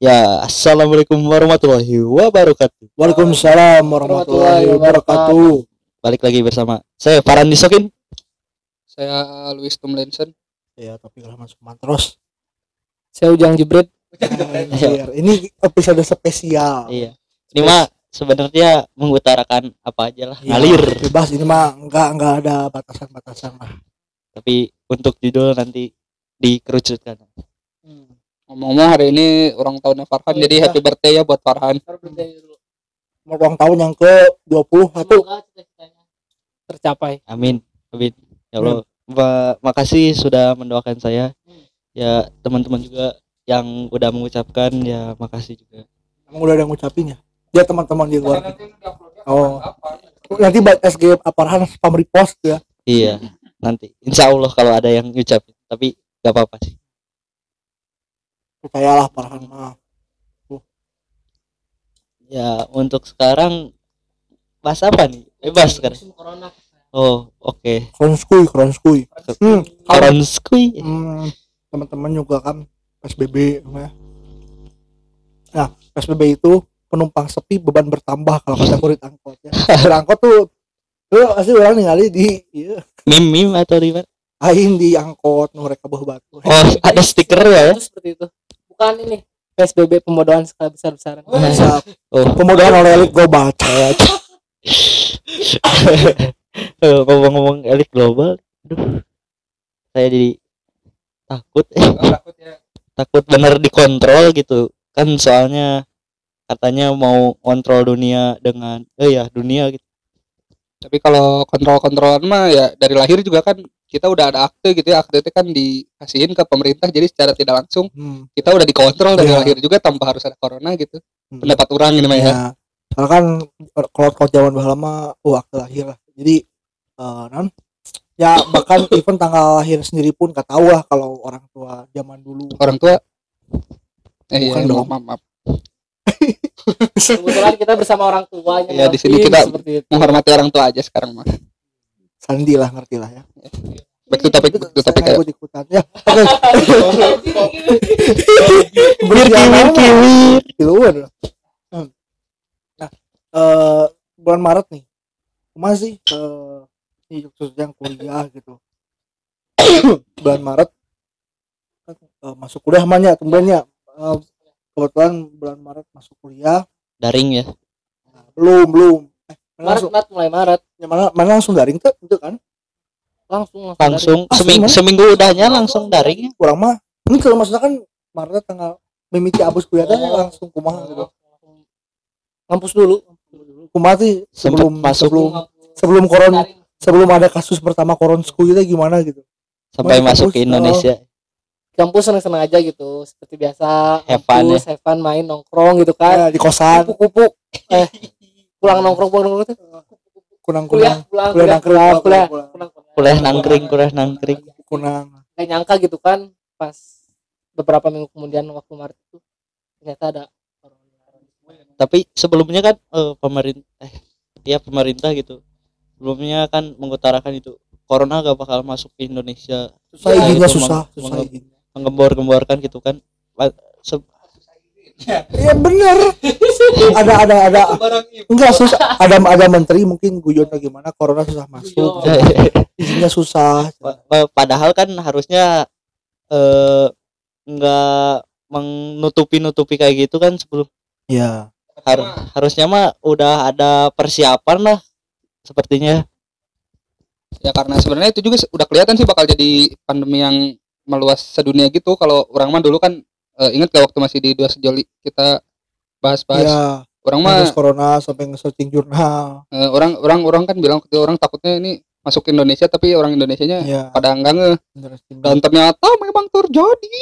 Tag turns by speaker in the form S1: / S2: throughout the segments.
S1: Ya, assalamualaikum warahmatullahi wabarakatuh.
S2: Waalaikumsalam warahmatullahi wabarakatuh.
S1: Balik lagi bersama saya Farhan Disokin.
S3: Saya Luis Tumlensen.
S2: Ya, tapi kalau masuk terus.
S3: Saya Ujang Jibrit.
S2: Ini episode spesial.
S1: Iya. Ini mah sebenarnya mengutarakan apa aja lah,
S2: Ya,
S1: ngalir.
S2: Bebas ini mah enggak enggak ada batasan-batasan lah.
S1: Tapi untuk judul nanti dikerucutkan.
S3: Ngomong-ngomong hari ini ulang tahunnya Farhan,
S2: Oh,
S3: jadi
S2: iya.
S3: happy birthday ya buat Farhan.
S2: Mau ulang tahun yang ke 20 satu.
S3: Tercapai.
S1: Amin. Amin. Ya Allah. Ma- makasih sudah mendoakan saya. Ya, teman-teman juga yang udah mengucapkan ya makasih juga.
S2: Emang udah ada yang ngucapin ya? Dia teman-teman di luar. Oh. Nanti buat SG Aparhan spam repost ya.
S1: Iya, nanti. Insya Allah kalau ada yang ngucapin. Tapi gak apa-apa sih.
S2: Percayalah Farhan mah.
S1: Ya, untuk sekarang bahas apa nih? Bebas sekarang. Oh, oke.
S2: Kronskui, kronskui. Hmm,
S1: Koronskui.
S2: hmm, teman-teman juga kan PSBB ya. Nah, PSBB itu penumpang sepi beban bertambah kalau kata murid angkot ya. Berangkot tuh lu pasti orang ningali di iya,
S1: Mim mim atau di mana?
S2: aing di angkot nu mereka bawa batu.
S1: Oh, ada stiker ya?
S4: itu seperti itu bukan ini PSBB pembodohan skala besar besaran
S2: Bisa
S1: Oh,
S2: pemudahan oleh elit global.
S1: eh, ngomong-ngomong elit global. Aduh. Saya jadi takut eh, takut bener dikontrol gitu. Kan soalnya katanya mau kontrol dunia dengan eh ya dunia gitu.
S3: Tapi kalau kontrol-kontrolan mah ya dari lahir juga kan kita udah ada akte gitu ya. Akte itu kan dikasihin ke pemerintah jadi secara tidak langsung
S2: Hmm,
S3: kita udah dikontrol dari
S2: Iya.
S3: lahir juga tanpa harus ada corona gitu.
S2: hmm.
S3: Pendapat orang ini mah ya.
S2: Ya. Soalnya kan kalau kalau zaman baheula mah oh akte lahir lah. Jadi eh non ya bahkan even tanggal lahir sendiri pun gak tahu lah kalau orang tua zaman dulu.
S3: Orang tua eh iya,
S2: Bukan
S3: maaf,
S2: dong.
S3: maaf, maaf.
S4: kebetulan kita bersama orang tuanya
S3: Ya, di sini kita- menghormati orang tua aja sekarang mah.
S2: Sandi lah ngerti lah ya.
S3: Back to topic, back to topic ya.
S2: ikut ikutan ya.
S1: Kiwir
S2: Bersiapan
S1: kiwir
S2: di luar. Nah, eh bulan Maret nih, masih eh ini khususnya yang kuliah gitu. bulan Maret kan, eh, masuk kuliah namanya temennya Eh, kebetulan bulan Maret masuk kuliah
S1: Daring ya.
S2: Nah, belum belum eh,
S4: Maret
S2: langsung,
S4: Maret mulai Maret.
S2: Ya, mana mana langsung daring tuh itu kan?
S4: Langsung langsung,
S1: Langsung
S2: Ah,
S1: seming,
S2: gimana?
S1: seminggu udahnya langsung daring. Ya.
S2: kurang mah ini kalau maksudnya kan Maret tanggal mimiti abus kuliah
S4: Oh.
S2: langsung kumaha gitu.
S4: Ngampus dulu.
S2: Kumaha sih?
S1: Sempet
S2: sebelum
S1: masuk.
S2: sebelum sebelum koron sebelum ada kasus pertama koronsku itu gimana gitu?
S1: Sampai
S2: Masuk
S1: masuk ke
S2: kampus,
S1: Indonesia.
S4: kampus seneng-seneng aja gitu seperti biasa.
S1: Have fun,
S4: kampus have fun main nongkrong gitu kan.
S2: Ya, di kosan.
S4: Kupu-kupu. Eh pulang nongkrong pulang nongkrong tuh
S2: kunang
S4: kuliah
S2: kunang
S4: pulang
S2: kuliah nangkring,
S4: kuliah.
S1: Kuliah nangkring, kuliah nangkring.
S2: kunang
S4: Gak nyangka gitu kan pas beberapa minggu kemudian waktu Maret itu ternyata ada
S1: Tapi sebelumnya kan eh, pemerintah eh ya pemerintah gitu. Sebelumnya kan mengutarakan itu corona gak bakal masuk ke Indonesia.
S2: susah
S1: Ya,
S2: izinnya
S1: itu
S2: susah susah
S1: Menggembor-gemborkan gitu kan. Se-
S2: iya bener. Ada ada ada. Enggak susah ada ada menteri mungkin guyon atau gimana corona susah masuk. Izinnya susah.
S1: Pa- pa- padahal kan harusnya eh nggak menutupi-nutupi kayak gitu kan sebelum.
S2: Ya
S1: har- harusnya mah udah ada persiapan lah sepertinya.
S3: Ya karena sebenarnya itu juga udah kelihatan sih bakal jadi pandemi yang meluas sedunia gitu. Kalau orang mah dulu kan eh, ingat gak waktu masih di dua sejoli kita bahas-bahas?
S2: Ya
S3: orang mah
S2: corona sampai nge-searching jurnal.
S3: Eh, orang orang orang kan bilang orang takutnya ini masuk ke Indonesia tapi orang Indonesianya
S2: ya
S3: pada enggak nge. Dan ternyata memang terjadi?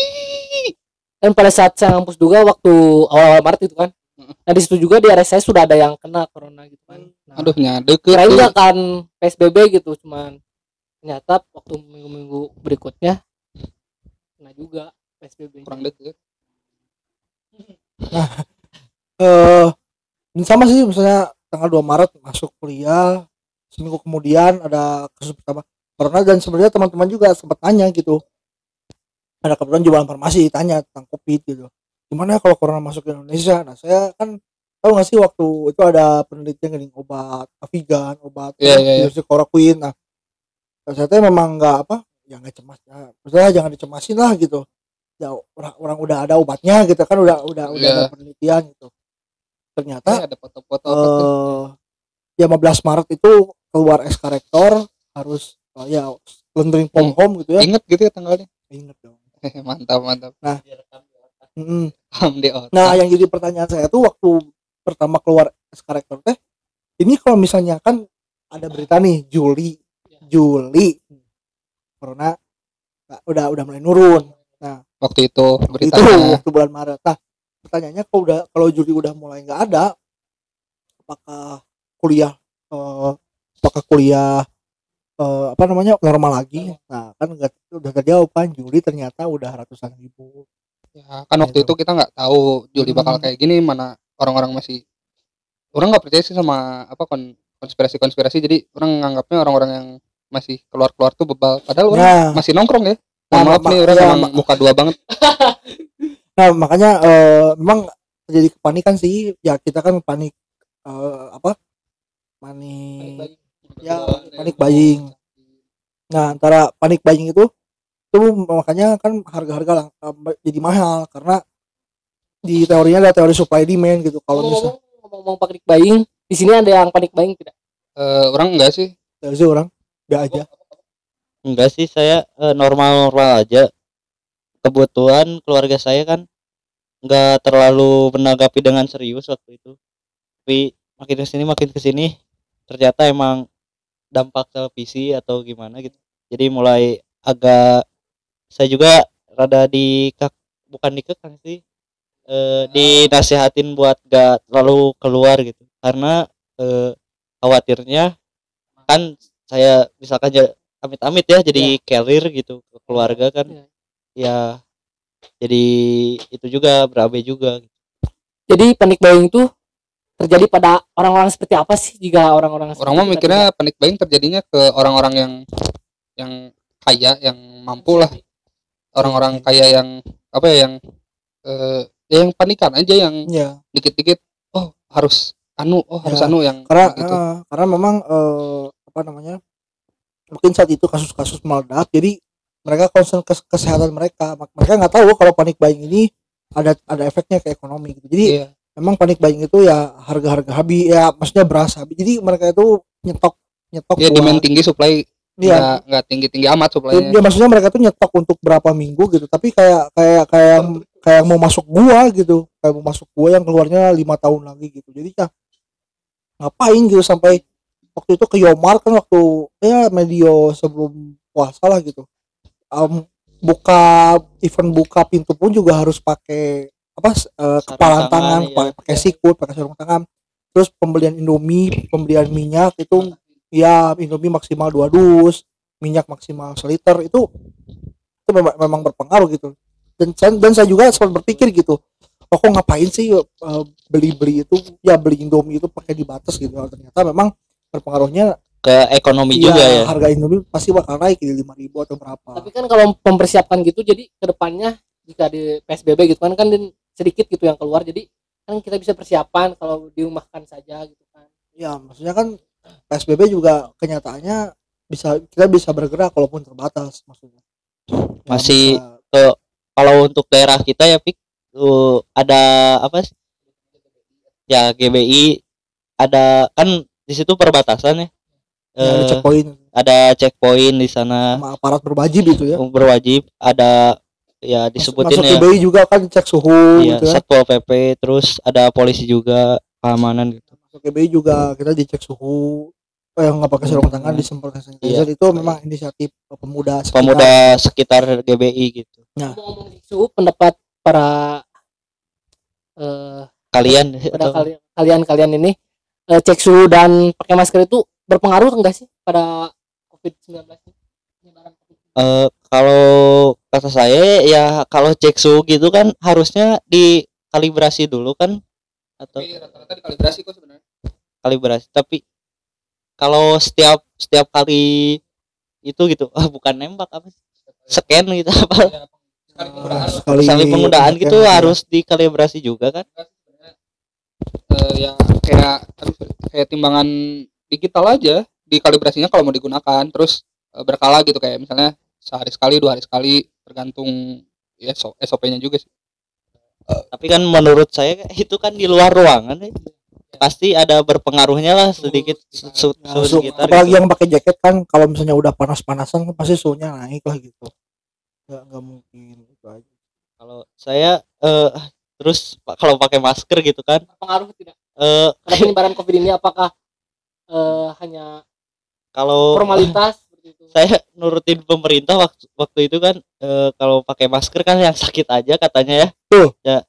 S4: Dan pada saat saya ngampus juga waktu awal-awal Maret itu kan. Nah di situ juga di area saya sudah ada yang kena corona gitu kan. Nah,
S3: aduh nyadek
S4: kirain nggak kan PSBB gitu cuman ternyata waktu minggu-minggu berikutnya kena juga PSBB
S3: kurang deket
S2: eh ini sama sih misalnya tanggal 2 Maret masuk kuliah seminggu kemudian ada kasus pertama corona dan sebenarnya teman-teman juga sempat tanya gitu. Ada kebetulan jualan farmasi tanya tentang covid gitu. Gimana kalau corona masuk ke Indonesia? Nah saya kan tahu nggak sih waktu itu ada penelitian gini obat Avigan obat
S3: Iya, iya, iya.
S2: hidroxychloroquine nah ternyata memang nggak apa ya nggak cemas ya, maksudnya jangan dicemasin lah gitu ya orang, orang udah ada obatnya gitu kan udah udah udah
S3: Iya.
S2: ada penelitian gitu. Ternyata
S3: Eh, ada foto-foto
S2: eh ya 15 Maret itu keluar SK rektor harus eh, ya laundering from
S3: Hmm.
S2: home gitu ya.
S3: Inget gitu ya tanggalnya?
S2: Inget dong.
S3: Mantap mantap. Di otak.
S2: nah yang jadi pertanyaan saya tuh waktu pertama keluar SK rektor teh ini kalau misalnya kan ada berita nih Juli Juli corona nah, udah udah mulai nurun
S3: waktu itu
S2: itu
S3: beritanya.
S2: waktu bulan Maret. Nah pertanyaannya kalau udah kalau Juli udah mulai nggak ada apakah kuliah eh, apakah kuliah eh, apa namanya normal lagi? Nah kan nggak udah terjawab kan Juli ternyata udah ratusan ribu.
S3: Ya, kan waktu
S2: Gitu.
S3: itu kita nggak tahu Juli bakal
S2: Hmm.
S3: kayak gini mana orang-orang masih orang nggak percaya sih sama apa kon konspirasi-konspirasi. Jadi orang nganggapnya orang-orang yang masih keluar-keluar tuh bebal. Padahal orang
S2: nah.
S3: masih nongkrong ya maaf
S2: ma-
S3: nih orang
S2: ya,
S3: emang
S2: ma-
S3: muka dua banget.
S2: Nah makanya eh, memang terjadi kepanikan sih. Ya kita kan panik eh, apa? Panik Ya, panik buying. Nah, antara panik buying itu itu makanya kan harga-harga lang- eh, jadi mahal. Karena di teorinya ada teori supply demand gitu. Kalau misalnya
S4: ngomong ngomong panik buying di sini ada yang panik buying tidak?
S3: Eh, orang enggak sih.
S2: Dari sih orang. Udah aja.
S1: Enggak sih saya normal normal aja. Kebutuhan keluarga saya kan nggak terlalu menanggapi dengan serius waktu itu. Tapi makin ke sini makin ke sini ternyata emang dampak televisi atau gimana gitu. Jadi mulai agak saya juga rada di bukan dikekang sih eh, dinasehatin buat gak terlalu keluar gitu. Karena eh, khawatirnya kan saya misalkan amit-amit ya jadi carrier gitu ke keluarga kan.
S4: Iya.
S1: ya jadi itu juga berabe juga.
S4: Jadi panik buying itu terjadi pada orang-orang seperti apa sih? Jika orang-orang
S3: orang mah
S4: kita
S3: mikirnya panik buying terjadinya ke orang-orang yang yang kaya yang mampu lah. Orang-orang kaya yang apa ya yang eh ya yang panikan aja yang
S2: Ya,
S3: dikit-dikit oh harus anu oh harus
S2: Ya,
S3: anu yang
S2: karena
S3: gitu.
S2: eh, karena memang eh, apa namanya? Mungkin saat itu kasus-kasus meledak jadi mereka concern ke kesehatan mereka. Mereka nggak tahu kalau panik buying ini ada ada efeknya ke ekonomi gitu. Jadi
S3: iya
S2: memang panik buying itu ya harga-harga habis ya maksudnya beras habis. Jadi mereka itu nyetok nyetok
S3: ya
S2: buat-
S3: demand tinggi supply
S2: Iya,
S3: nggak tinggi tinggi amat supply-nya
S2: ya, maksudnya mereka tuh nyetok untuk berapa minggu gitu tapi kayak kayak kayak kayak mau masuk gua gitu kayak mau masuk gua yang keluarnya lima tahun lagi gitu jadi ya ngapain gitu sampai waktu itu ke Yomar kan waktu ya medio sebelum puasa lah gitu. Em, buka event buka pintu pun juga harus pakai apa
S1: Sarung
S2: kepalan
S1: tangan,
S2: tangan,
S1: iya.
S2: pakai pakai sikut pakai sarung tangan. Terus pembelian Indomie pembelian minyak itu ya Indomie maksimal dua dus minyak maksimal seliter itu itu memang, memang berpengaruh gitu. Dan saya- dan saya juga sempat berpikir gitu oh kok ngapain sih eh, beli-beli itu ya beli Indomie itu pakai dibatas gitu. Ternyata memang berpengaruhnya
S1: ke ekonomi
S2: ya,
S1: juga ya?
S2: harga Indomie pasti bakal naik di lima ribu atau berapa.
S4: Tapi kan kalau mempersiapkan gitu jadi ke depannya jika di PSBB gitu kan kan sedikit gitu yang keluar jadi kan kita bisa persiapan kalau dirumahkan saja gitu kan.
S2: Ya maksudnya kan PSBB juga kenyataannya bisa kita bisa bergerak walaupun terbatas maksudnya. Ya,
S1: Masih-
S2: bisa-
S1: kalau untuk daerah kita ya pik tuh ada apa sih? Ya GBI ada kan di situ perbatasan ya.
S2: Ya, ada
S1: Eh,
S2: checkpoint.
S1: ada checkpoint di sana.
S2: Sama aparat berwajib itu ya.
S1: Berwajib. Ada ya disebutin
S2: masuk
S1: ya.
S2: GBI juga kan cek suhu
S1: Iya,
S2: gitu ya.
S1: Satpol pp terus ada polisi juga keamanan gitu.
S2: Masuk GBI juga kita dicek suhu. Oh, yang nggak pakai sarung tangan
S1: Hmm.
S2: disemprot hand sanitizer.
S1: Iya.
S2: itu memang inisiatif pemuda sekitar.
S1: pemuda sekitar GBI gitu.
S2: Nah.
S4: isu pendapat para eh
S1: kalian
S4: pada
S1: atau-
S4: kalian kalian kalian ini eh, cek suhu dan pakai masker itu berpengaruh enggak sih pada COVID-19 ini? Penyebaran COVID-19?
S1: Eh, kalau kata saya ya kalau cek suhu gitu kan harusnya dikalibrasi dulu kan atau
S3: tapi rata-rata dikalibrasi kok sebenarnya
S1: kalibrasi tapi kalau setiap setiap kali itu gitu ah bukan nembak apa sih scan gitu apa
S3: Ya, Sekali penggunaan.
S2: sekali
S1: penggunaan
S2: pakai,
S1: gitu
S2: ya.
S1: harus dikalibrasi juga kan
S3: Eh, ya kayak kayak timbangan digital aja dikalibrasinya kalau mau digunakan terus eh, berkala gitu kayak misalnya sehari sekali dua hari sekali tergantung ya SOP-nya juga sih.
S1: Tapi kan menurut saya itu kan di luar ruangan ya. pasti ada berpengaruhnya lah sedikit su- su-
S2: Nah,
S1: suhu
S2: su-
S1: sekitar
S2: apalagi
S1: gitu.
S2: yang pakai jaket kan kalau misalnya udah panas-panasan pasti suhunya naik lah gitu. Nggak nggak mungkin. Itu aja
S1: kalau saya eh terus kalau pakai masker gitu kan?
S4: Pengaruh tidak?
S1: Eh
S4: karena penyebaran covid ini apakah eh, hanya
S1: kalau
S4: formalitas seperti itu?
S1: saya nurutin pemerintah waktu waktu itu kan eh, kalau pakai masker kan yang sakit aja katanya ya.
S2: Tuh.
S1: ya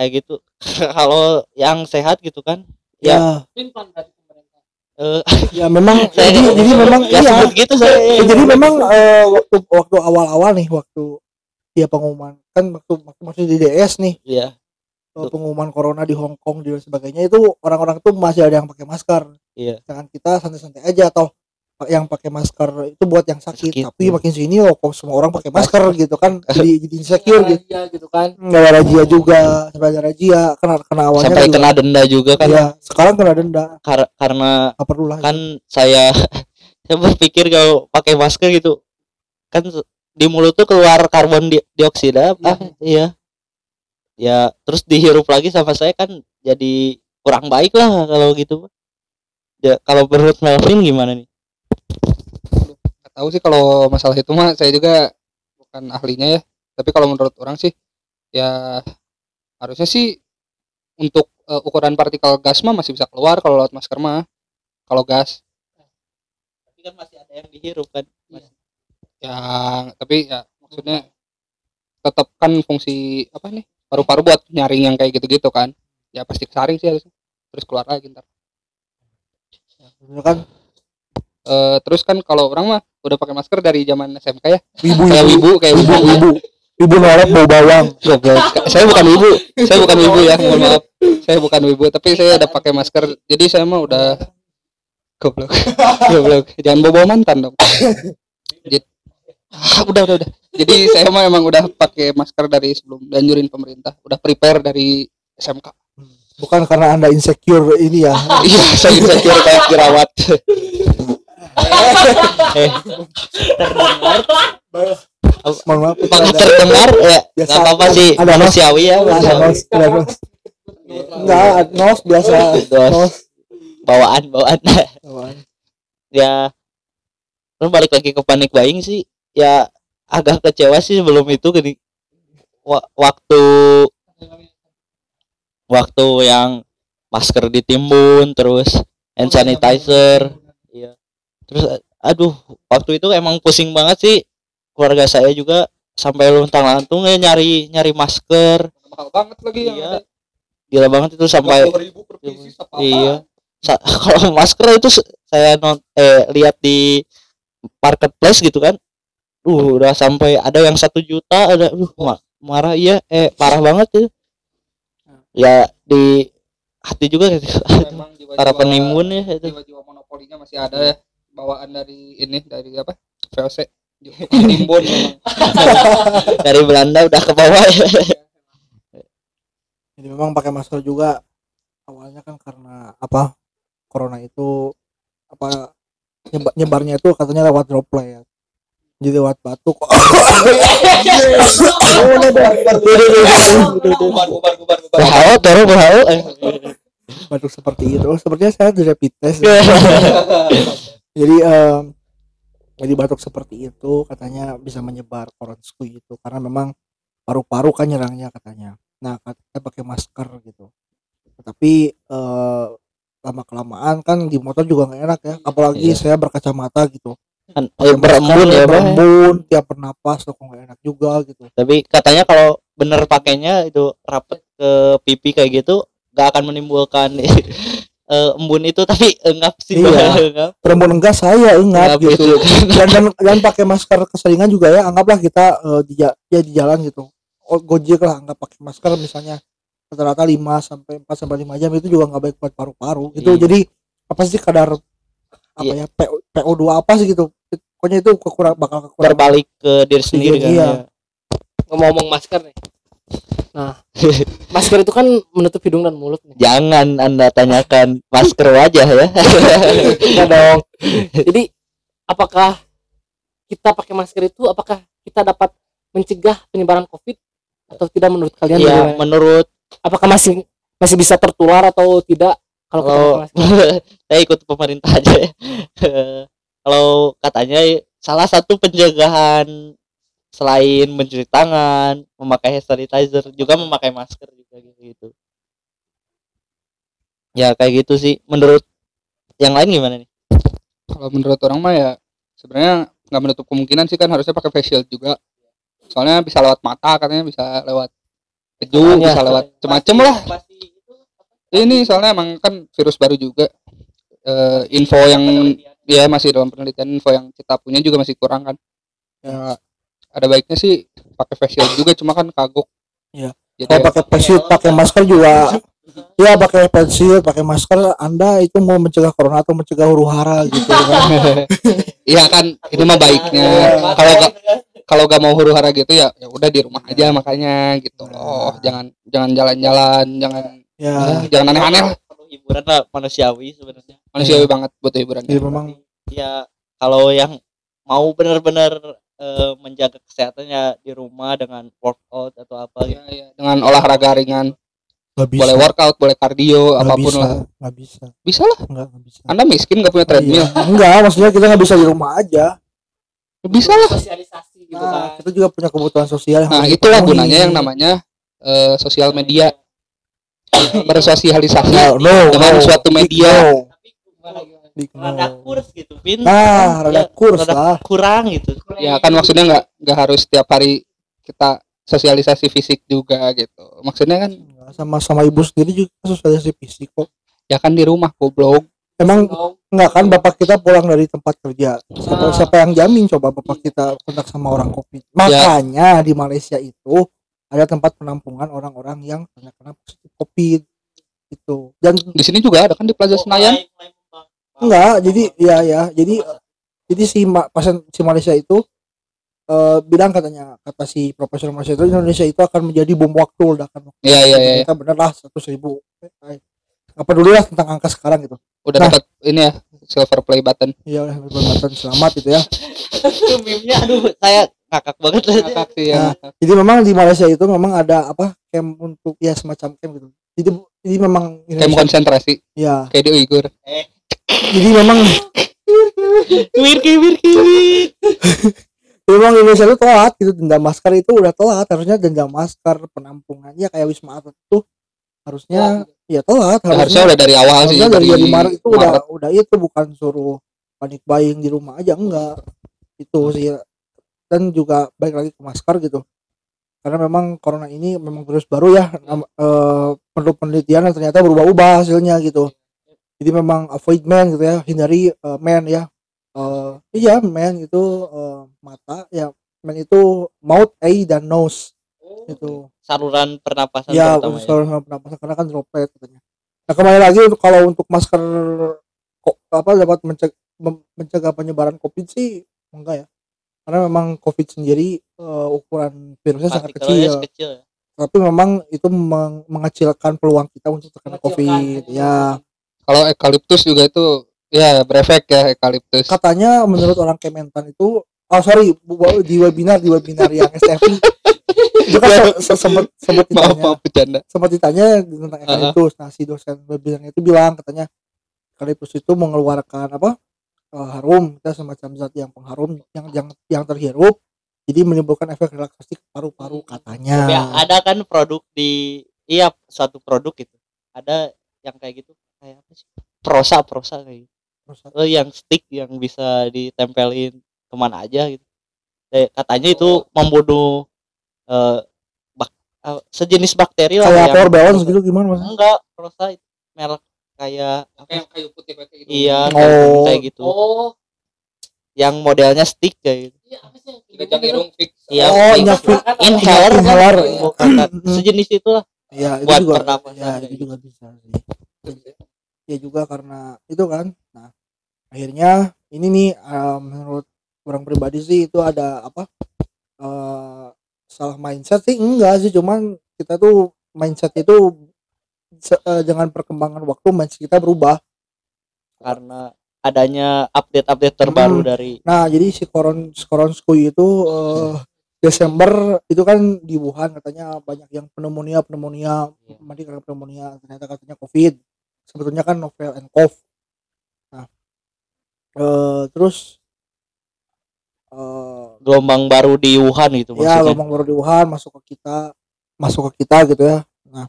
S1: kayak gitu. Kalau yang sehat gitu kan
S2: ya.
S1: Ya.
S4: Plan dari pemerintah.
S1: Eh
S2: ya memang
S1: saya
S2: jadi jadi memang
S1: ya
S2: iya.
S1: gitu saya.
S2: Ya, jadi memang eh, waktu waktu awal-awal nih waktu dia pengumuman kan waktu waktu masih di DS nih.
S1: Iya
S2: pengumuman corona di Hong Kong dan sebagainya itu orang-orang tuh masih ada yang pakai masker.
S1: Iya.
S2: Sedangkan kita santai-santai aja atau yang pakai masker itu buat yang sakit,
S1: Sakit,
S2: tapi
S1: iya.
S2: makin sini oh kok semua orang pakai masker gitu kan jadi jadi insecure gitu.
S4: Razia gitu kan?
S2: Nggak ada razia juga sampai ada razia kena kena awalnya
S1: sampai
S2: juga.
S1: kena denda juga kan?
S2: Iya, sekarang kena denda.
S1: Kar- karena
S2: nggak perlu lah
S1: kan saya saya berpikir kalau pakai masker gitu kan di mulut tuh keluar karbon di- dioksida apa? Iya ya terus dihirup lagi sama saya kan jadi kurang baik lah kalau gitu. Ya kalau menurut Melvin gimana nih?
S3: Nggak tahu sih kalau masalah itu mah saya juga bukan ahlinya ya. Tapi kalau menurut orang sih ya harusnya sih untuk eh, ukuran partikel gas mah masih bisa keluar kalau lewat masker mah kalau gas.
S1: Tapi kan masih ada yang dihirup kan?
S3: Ya tapi ya maksudnya tetap kan fungsi apa nih paru-paru buat nyaring yang kayak gitu-gitu kan. Ya pasti kesaring sih harusnya. Terus keluar lagi ntar.
S2: Itu kan?
S3: Eh, terus kan kalau orang mah udah pakai masker dari zaman SMK ya.
S2: Wibu
S3: kayak wibu kayak
S2: wibu
S3: wibu.
S2: Wibu wibu nolak bau bawang.
S3: Goblok. saya bukan wibu. Saya bukan wibu ya mohon maaf. Saya bukan wibu tapi saya udah pakai masker. Jadi saya mah udah goblok. Goblok. Jangan bawa, -bawa mantan dong. Jadi, Ah, udah udah udah jadi saya mah emang udah pakai masker dari sebelum dianjurin pemerintah. Udah prepare dari SMK
S2: bukan karena anda insecure ini ya.
S3: Iya saya insecure kayak jerawat.
S1: Eh.
S2: Mohon maaf
S1: terdengar? Ya
S2: Biasa,
S1: nggak apa-apa sih.
S2: Ada
S1: manusiawi ya manusiawi.
S2: nos ada nos. Enggak nos biasa.
S1: Nos. bawaan bawaan.
S2: Apaan?
S1: ya terus balik lagi ke panik buying sih. Ya agak kecewa sih sebelum itu gini Wa- waktu waktu yang masker ditimbun terus hand sanitizer iya terus aduh waktu itu emang pusing banget sih keluarga saya juga sampai luntang lantung ya nyari nyari masker
S3: mahal banget lagi yang
S1: Iya.
S3: ada
S1: gila banget itu sampai
S3: ribu per pieces apa
S1: Iya. Sa- kalau masker itu saya non eh lihat di marketplace gitu kan. Uh, udah sampai ada yang satu juta, ada uh ma- marah iya eh parah banget ya. Ya di hati juga gitu.
S3: memang jiwa-jiwa-
S1: Para penimbun ya itu.
S3: jiwa-jiwa monopolinya masih ada ya bawaan dari ini dari apa VOC timbun memang
S1: Dari Belanda udah ke bawah ya.
S2: jadi memang pakai masker juga awalnya kan karena apa corona itu apa nyeba- nyebarnya itu katanya lewat droplet jadi lewat batuk
S1: eh.
S2: batuk seperti itu. Sepertinya saya rapid test. Jadi em, jadi batuk seperti itu katanya bisa menyebar koronsku itu karena memang paru-paru kan nyerangnya katanya. Nah katanya pakai masker gitu. Tapi eh, lama kelamaan kan di motor juga nggak enak ya. Apalagi
S1: Iya.
S2: saya berkacamata gitu
S1: Kan, eh, berembun ya, Bang.
S2: berembun tiap bernapas kok nggak enak juga gitu
S1: Tapi katanya kalau bener pakainya itu rapet ke pipi kayak gitu gak akan menimbulkan eh, embun itu tapi enggak sih
S2: Iya.
S1: enggak.
S2: berembun enggak saya enggak gitu dan, dan dan pakai masker keseringan juga ya anggaplah kita eh, di ya di jalan gitu oh, gojek lah anggap pakai masker misalnya rata-rata 5 sampai 4 sampai 5 jam itu juga nggak baik buat paru-paru gitu
S1: Iya.
S2: jadi apa sih kadar apa
S1: Iya.
S2: ya PO, PO2 apa sih gitu pokoknya itu kekurang bakal kekurangan
S1: berbalik ke diri sendiri kan
S2: iya.
S1: ya.
S4: ngomong masker nih nah masker itu kan menutup hidung dan mulut nih
S1: Jangan Anda tanyakan masker wajah ya.
S4: Enggak dong jadi apakah kita pakai masker itu apakah kita dapat mencegah penyebaran covid atau tidak menurut kalian
S1: ya,
S4: bagaimana?
S1: menurut
S4: apakah masih masih bisa tertular atau tidak kalau kita
S1: kalau
S4: pakai masker
S1: saya ikut pemerintah aja ya. Kalau katanya salah satu pencegahan selain mencuci tangan, memakai hand sanitizer, juga memakai masker juga gitu. Ya kayak gitu sih. Menurut yang lain gimana nih?
S3: kalau menurut orang mah ya sebenarnya nggak menutup kemungkinan sih kan harusnya pakai face shield juga soalnya bisa lewat mata katanya bisa lewat keju bisa lewat macem-macem lah ini soalnya emang kan virus baru juga Eh, info yang ya masih dalam penelitian info yang kita punya juga masih kurang kan. Ya ada baiknya sih pakai face shield juga cuma kan kagok.
S2: Iya.
S3: jadi
S2: kalau pakai face shield pakai masker juga ya pakai face shield pakai masker anda itu mau mencegah corona atau mencegah huru hara gitu kan?
S3: Iya kan ini mah baiknya. Kalau gak kalau gak mau huru hara gitu ya ya udah di rumah aja makanya gitu loh. Jangan jangan jalan-jalan jangan
S2: ya
S3: ya, jangan aneh-aneh
S1: hiburan lah manusiawi sebenarnya.
S3: Manusiawi banget buat hiburan
S2: jadi memang.
S1: Ya kalau yang mau benar-benar eh, menjaga kesehatannya di rumah dengan workout atau apa gitu.
S3: Ya, ya. dengan olahraga ringan.
S2: Nggak bisa.
S3: Boleh workout boleh kardio
S2: nggak
S3: apa pun
S2: bisa
S3: lah.
S2: nggak bisa.
S3: Bisa lah.
S2: Nggak nggak bisa.
S3: Anda miskin nggak punya treadmill?
S2: Iya. enggak maksudnya kita nggak bisa di rumah aja.
S3: Bisa lah.
S4: Sosialisasi gitu
S2: nah,
S4: kan.
S2: kita juga punya kebutuhan sosial yang
S3: nah itulah
S2: dipenuhi.
S3: gunanya yang namanya eh, sosial media. Bersosialisasi
S2: no, no,
S3: dengan
S2: no.
S3: suatu media.
S2: no.
S1: Rada kurs gitu, Pin.
S2: nah rada
S1: Ya,
S2: kurs
S1: rada
S2: lah.
S1: kurang gitu.
S3: ya kan maksudnya nggak nggak harus setiap hari kita sosialisasi fisik juga gitu. Maksudnya kan
S2: sama sama ibu sendiri juga sosialisasi fisik kok.
S3: Ya kan di rumah goblok.
S2: Emang
S4: Dong.
S2: enggak kan bapak kita pulang dari tempat kerja? Siapa, siapa yang jamin coba bapak kita kontak sama orang covid makanya di Malaysia itu ada tempat penampungan orang-orang yang terkena kena positif covid itu dan
S3: di sini juga ada kan di Plaza Senayan
S2: enggak jadi ya ya jadi jadi si Ma- pasien si Malaysia itu eh, bilang katanya kata si profesor Malaysia itu Indonesia itu akan menjadi bom waktu ledakan waktu.
S3: iya iya iya
S2: ternyata bener lah seratus ribu. Eh, nggak peduli lah tentang angka sekarang gitu.
S3: Udah
S2: Nah.
S3: dapat ini ya silver play button.
S2: Iya udah berbatan selamat gitu ya.
S1: Itu meme-nya aduh saya ngakak banget. Lah.
S3: ngakak sih ya.
S2: Nah. jadi memang di Malaysia itu memang ada apa camp untuk ya semacam camp gitu. Jadi jadi memang Indonesia
S3: konsentrasi.
S2: Ya
S3: kayak di Uyghur
S2: jadi memang
S1: Wirki wirki.
S2: memang Indonesia itu telat gitu denda masker itu udah telat. Harusnya denda masker penampungannya kayak wisma atlet itu harusnya ya telat.
S3: Harusnya
S2: harusnya
S3: udah dari awal sih
S2: dari, dari Maret itu udah
S3: Maret.
S2: udah itu bukan suruh panik buying di rumah aja enggak. Itu sih. Dan juga baik lagi ke masker gitu. Karena memang corona ini memang virus baru ya. Eh, perlu penelitian dan ternyata berubah-ubah hasilnya gitu jadi memang avoid man gitu ya hindari eh, man ya. Eh, iya man itu eh, mata ya man itu mouth eye dan nose. Itu
S1: Saluran pernapasan
S2: ya
S1: terutama
S2: untuk saluran pernapasan karena kan droplet katanya. Nah kembali lagi untuk kalau untuk masker kok apa dapat mencegah, mencegah penyebaran covid sih enggak ya. Karena memang covid sendiri eh, ukuran virusnya sangat kecil.
S1: kecil. ya.
S2: tapi memang itu meng- mengecilkan peluang kita untuk terkena covid ya
S3: kalau eukaliptus juga itu ya berefek ya eukaliptus.
S2: Katanya menurut orang Kementan itu oh sorry bu- bu- di webinar di webinar yang STFI itu kan se- se- sempat sempat ditanya.
S3: Maaf bercanda.
S2: Sempat ditanya tentang eukaliptus. Nah si dosen webinarnya itu bilang katanya eukaliptus itu mengeluarkan apa eh, harum kita semacam zat yang pengharum yang yang yang terhirup jadi menimbulkan efek relaksasi ke paru-paru katanya.
S1: Ya, ada kan produk di iya suatu produk gitu. Ada yang kayak gitu kayak apa sih? Prosa prosa kayak gitu.
S2: Terus,
S1: Oh, yang stick yang bisa ditempelin ke mana aja gitu. Eh, katanya itu membunuh eh, bak- eh, sejenis bakteri lah
S2: kayak
S1: yang-
S2: power balance gitu gimana mas
S1: Enggak, prosa itu merek kayak apa?
S3: kayak kayu putih kayak gitu
S1: Iya,
S2: Oh.
S1: kayak gitu.
S4: oh
S1: Yang modelnya stick kayak gitu.
S4: iya apa sih yang
S3: hidung fix
S1: Iya,
S2: oh iya
S1: inhaler kan?
S2: Inhaler.
S1: Bukan, kan? sejenis itulah
S2: ya itu
S1: buat
S2: juga
S1: pernapasan
S2: ya itu
S1: gitu.
S2: juga bisa sih ya juga karena itu kan nah akhirnya ini nih eh, menurut orang pribadi sih itu ada apa eh, salah mindset sih enggak sih cuman kita tuh mindset itu dengan perkembangan waktu mindset kita berubah
S1: karena adanya update-update terbaru
S2: Hmm.
S1: dari
S2: nah jadi si koron koronskui itu eh, Desember itu kan di Wuhan katanya banyak yang pneumonia pneumonia
S1: Iya.
S2: mati karena pneumonia ternyata katanya COVID sebetulnya kan novel and cough nah eh, terus eh,
S1: gelombang baru di Wuhan gitu
S2: ya
S1: maksudnya.
S2: gelombang baru di Wuhan masuk ke kita masuk ke kita gitu ya nah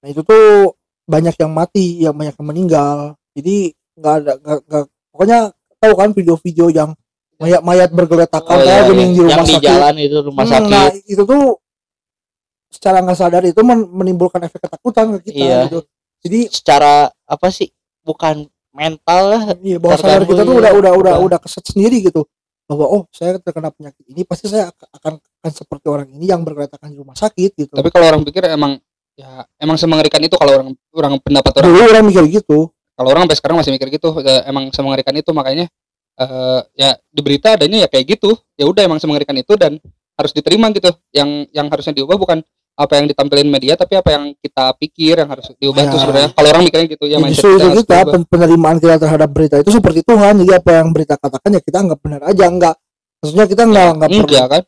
S2: nah itu tuh banyak yang mati yang banyak yang meninggal jadi nggak ada nggak nggak- pokoknya tahu kan video-video yang mayat-mayat bergeletakan
S1: Oh,
S2: kayak
S1: iya,
S2: gini
S1: iya.
S2: di rumah
S1: yang di
S2: sakit
S1: jalan itu rumah
S2: Hmm,
S1: sakit
S2: nah itu tuh secara nggak sadar itu men- menimbulkan efek ketakutan ke kita
S1: Iya.
S2: gitu jadi
S1: secara apa sih bukan mental lah
S2: iya bawah sadar kita tuh
S1: ya.
S2: udah udah udah
S1: Udah.
S2: udah keset sendiri gitu. Bahwa oh saya terkena penyakit ini pasti saya ak- akan akan seperti orang ini yang bergeletakan di rumah sakit gitu.
S3: Tapi kalau orang pikir emang ya emang semengerikan itu kalau orang orang pendapat orang.
S2: Dulu orang mikir gitu.
S3: Kalau orang sampai sekarang masih mikir gitu ya, emang semengerikan itu makanya eh ya di berita adanya ya kayak gitu. Ya udah emang semengerikan itu dan harus diterima gitu. Yang yang harusnya diubah bukan apa yang ditampilin media tapi apa yang kita pikir yang harus diubah
S2: Ya.
S3: itu sebenarnya. Kalau orang mikirnya gitu ya
S2: Ya, justru itu kita pen- penerimaan kita terhadap berita itu seperti Tuhan. Jadi apa yang berita katakan ya kita anggap benar aja. Enggak. Maksudnya kita enggak enggak perlu
S3: enggak kan?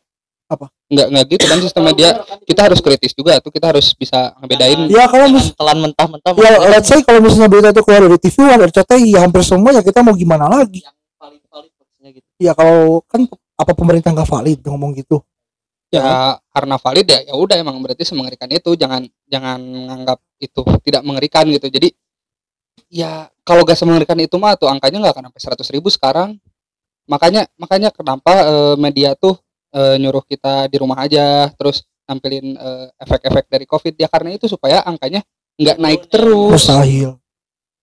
S2: Apa?
S3: enggak enggak gitu kan sistem media. Kita harus kritis juga tuh kita harus bisa ngebedain
S2: ya kalau mis
S1: Jangan telan mentah-mentah
S2: ya let's say kalau misalnya berita itu keluar dari TV One RCTI ya hampir semua ya kita mau gimana lagi?
S1: Yang valid-valid maksudnya gitu.
S2: Ya kalau kan apa pemerintah nggak valid ngomong gitu
S3: ya karena valid ya ya udah emang berarti semengerikan itu. Jangan jangan menganggap itu tidak mengerikan gitu. Jadi ya kalau gak semengerikan itu mah tuh angkanya nggak akan sampai seratus ribu sekarang. Makanya makanya kenapa eh, media tuh eh, nyuruh kita di rumah aja terus nampilin eh, efek-efek dari covid. Ya karena itu supaya angkanya nggak naik terus.
S2: Mustahil.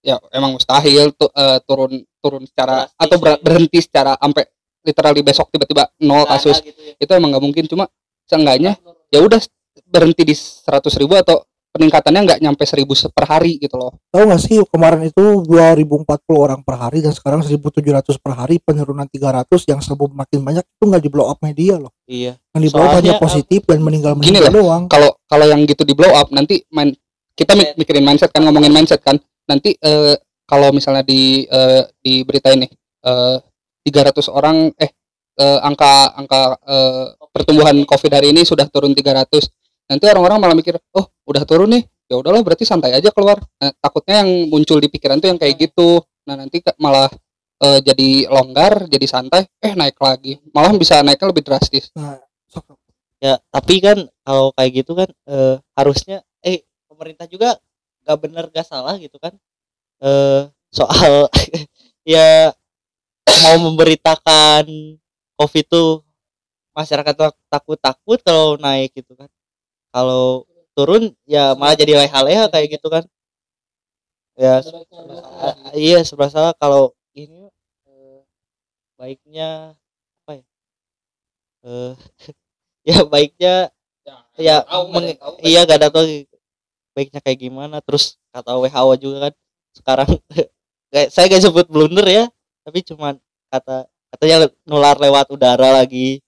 S3: Ya emang mustahil tuh turun turun secara
S1: Drastis
S3: atau
S1: ya.
S3: berhenti secara sampai literally besok tiba-tiba nol
S1: ada
S3: kasus.
S1: gitu ya.
S3: itu emang nggak mungkin. Cuma seenggaknya ya udah berhenti di seratus ribu atau peningkatannya nggak nyampe seribu se- per hari gitu loh.
S2: Tahu nggak sih kemarin itu 2040 orang per hari dan sekarang 1700 per hari penurunan 300 yang sebelum makin banyak itu nggak di blow up media loh.
S1: Iya.
S2: Yang di blow up hanya positif dan meninggal
S3: Gini
S2: meninggal doang.
S3: kalau kalau yang gitu di blow up nanti main kita mi- mikirin mindset kan ngomongin mindset kan. Nanti eh, kalau misalnya di eh, di berita ini eh, 300 orang eh eh, angka angka eh, pertumbuhan covid hari ini sudah turun 300 nanti orang-orang malah mikir oh udah turun nih. Ya udahlah berarti santai aja keluar. Nah, takutnya yang muncul di pikiran tuh yang kayak gitu. Nah nanti malah eh, jadi longgar jadi santai eh naik lagi. Malah bisa naiknya lebih drastis.
S2: Nah sok-
S1: ya tapi kan kalau kayak gitu kan eh, harusnya eh pemerintah juga gak bener gak salah gitu kan. Eh soal ya mau memberitakan covid tuh masyarakat tuh takut-takut kalau naik gitu kan. Kalau turun ya malah jadi leha-leha kayak gitu kan. Ya a- iya serba salah kalau ini eh, baiknya apa ya? Eh ya baiknya ya meng- iya gak ada tahu. baiknya kayak gimana. Terus kata WHO juga kan sekarang kayak saya gak sebut blunder ya tapi cuman kata katanya nular lewat udara lagi.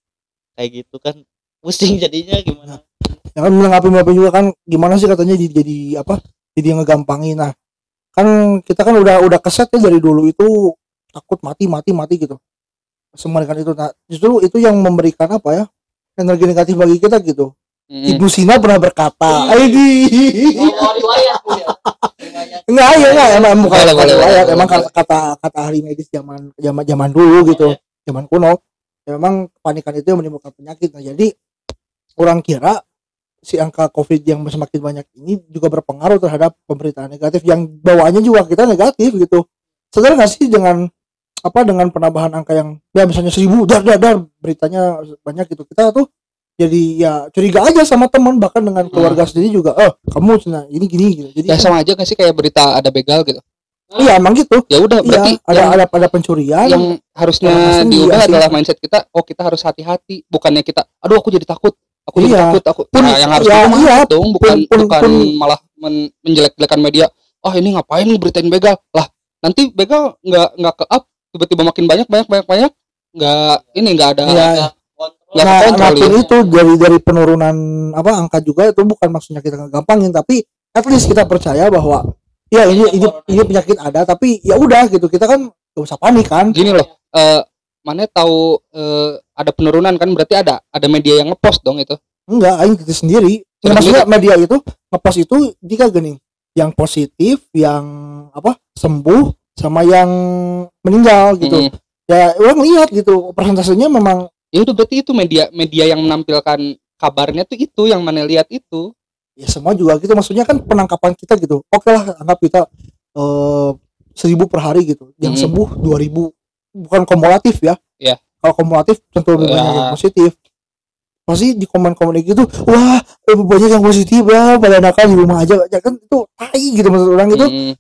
S1: Kayak gitu kan pusing jadinya gimana?
S2: Ya kan menanggapi bapak juga kan gimana sih katanya jadi, jadi apa jadi ngegampangin. Nah kan kita kan udah udah keset ya dari dulu itu takut mati mati mati gitu. Semarikan itu. Nah justru itu yang memberikan apa ya energi negatif bagi kita gitu
S3: Mm.
S2: Ibu Sina pernah berkata Aidi
S1: ya.
S2: enggak ya enggak emang bukan
S3: Boleh,
S2: bukan
S3: boleh,
S2: riwayat
S3: boleh,
S2: emang kata kata kata ahli medis zaman zaman zaman dulu gitu zaman kuno ya memang kepanikan itu yang menimbulkan penyakit. Nah jadi orang kira si angka covid yang semakin banyak ini juga berpengaruh terhadap pemberitaan negatif yang bawaannya juga kita negatif gitu. Sadar nggak sih dengan apa dengan penambahan angka yang ya misalnya seribu dar dar dar beritanya banyak gitu. Kita tuh jadi ya curiga aja sama teman bahkan dengan keluarga sendiri juga oh kamu cina ini gini gitu jadi
S3: ya. sama aja gak sih kayak berita ada begal gitu?
S2: Iya emang gitu.
S3: Ya udah berarti
S2: iya ada
S3: yang,
S2: ada ada pencurian.
S3: yang harusnya
S2: asing
S3: diubah
S2: iya
S3: adalah mindset kita oh kita harus hati-hati. Bukannya kita aduh aku jadi takut aku jadi
S2: Iya.
S3: takut aku.
S2: Pun-
S3: nah, yang harus
S2: ya,
S3: diubah
S2: iya,
S3: dong bukan
S2: pun-
S3: bukan
S2: pun-
S3: malah men- menjelek-jelekan media. Oh ini ngapain beritain begal? Lah nanti begal nggak nggak ke up tiba-tiba makin banyak banyak banyak banyak nggak ini nggak ada
S2: Iya.
S3: Nggak
S2: nah, nah
S3: ya.
S2: itu dari dari penurunan apa angka juga itu bukan maksudnya kita ngegampangin tapi at least kita percaya bahwa ya ini ini ini penyakit ada tapi ya udah gitu kita kan gak usah panik kan.
S3: Gini loh eh mana tahu eh, ada penurunan kan berarti ada ada media yang ngepost dong itu?
S2: Enggak aing kita sendiri. Ya, maksudnya media itu ngepost itu jika gini yang positif yang apa sembuh sama yang meninggal gitu.
S3: Mm.
S2: ya orang lihat gitu persentasenya memang
S3: ya udah berarti itu media media yang menampilkan kabarnya tuh itu yang mana lihat itu.
S2: Ya semua juga gitu. Maksudnya kan penangkapan kita gitu. Oke lah anggap kita eh seribu per hari gitu. Yang
S3: Hmm.
S2: sembuh dua ribu. Bukan kumulatif ya.
S3: Iya.
S2: kalau kumulatif tentu lebih banyak
S3: Ya.
S2: yang positif. Pasti di komen-komen gitu wah lebih banyak yang positif ya. Pada nakal di rumah aja. Ya kan itu tai gitu maksud orang itu
S3: Mm.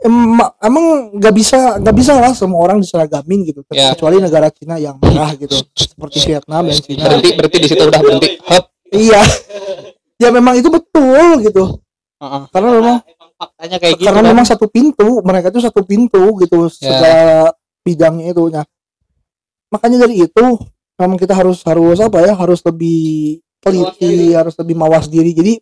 S2: Em- emang nggak bisa nggak bisa lah semua orang diseragamin gitu
S3: Ya.
S2: kecuali negara Cina yang merah gitu seperti Vietnam dan Cina
S3: berhenti berhenti di situ udah berhenti Hup.
S2: iya ya memang itu betul gitu
S3: Heeh.
S2: karena memang
S1: emang faktanya kayak gitu
S2: karena
S1: kan.
S2: memang satu pintu mereka itu satu pintu gitu
S3: Ya.
S2: segala bidangnya itu nah makanya dari itu memang kita harus harus apa ya harus lebih teliti harus lebih mawas diri jadi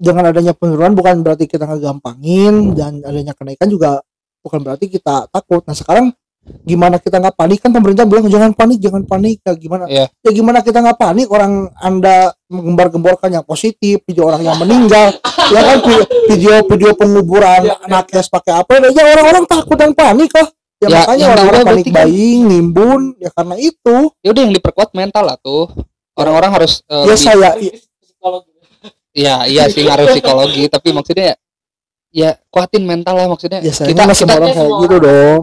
S2: dengan adanya penurunan bukan berarti kita ngegampangin dan adanya kenaikan juga bukan berarti kita takut. Nah sekarang gimana kita nggak panik? Kan pemerintah bilang jangan panik jangan panik. Ya gimana?
S3: Iya.
S2: ya gimana kita nggak panik? Orang anda menggembar-gemborkan yang positif video orang yang meninggal ya kan? Vi- video video penguburan anak es pakai apa ya orang-orang takut dan panik lah. Ya,
S3: Ya,
S2: makanya orang-orang panik
S3: kan-
S2: buying nimbun ya karena itu.
S3: Ya udah yang diperkuat mental lah tuh. Orang-orang harus eh,
S2: ya
S3: lebih-
S2: saya
S3: Iya, iya sih ngaruh psikologi, tapi maksudnya ya, ya kuatin mental lah maksudnya.
S2: ya saya
S3: kita
S2: masih
S3: kita
S2: orang kayak gitu dong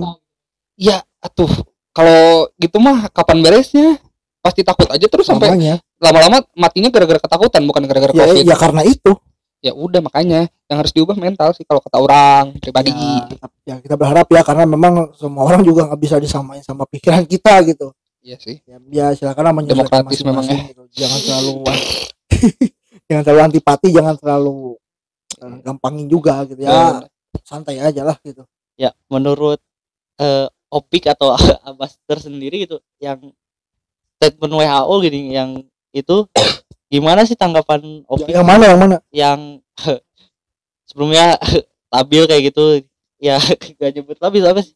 S3: ya atuh kalau gitu mah kapan beresnya? Pasti takut aja terus sampai lama-lama matinya gara-gara ketakutan bukan gara-gara
S2: ya,
S3: covid.
S2: ya karena itu
S3: Ya udah makanya yang harus diubah mental sih kalau kata orang pribadi.
S2: ya, ya kita berharap ya karena memang semua orang juga nggak bisa disamain sama pikiran kita gitu
S3: Iya sih.
S2: ya, ya silakan lah menyelesaikan
S3: Demokratis memang ya.
S2: gitu. jangan terlalu jangan terlalu antipati jangan terlalu eh, gampangin juga gitu ya. Santai aja lah gitu.
S1: Ya menurut eh, Opik atau Abaster sendiri gitu yang statement WHO gini yang itu gimana sih tanggapan Opik?
S2: Yang mana yang mana?
S1: Yang sebelumnya labil kayak gitu ya gak nyebut labil apa sih?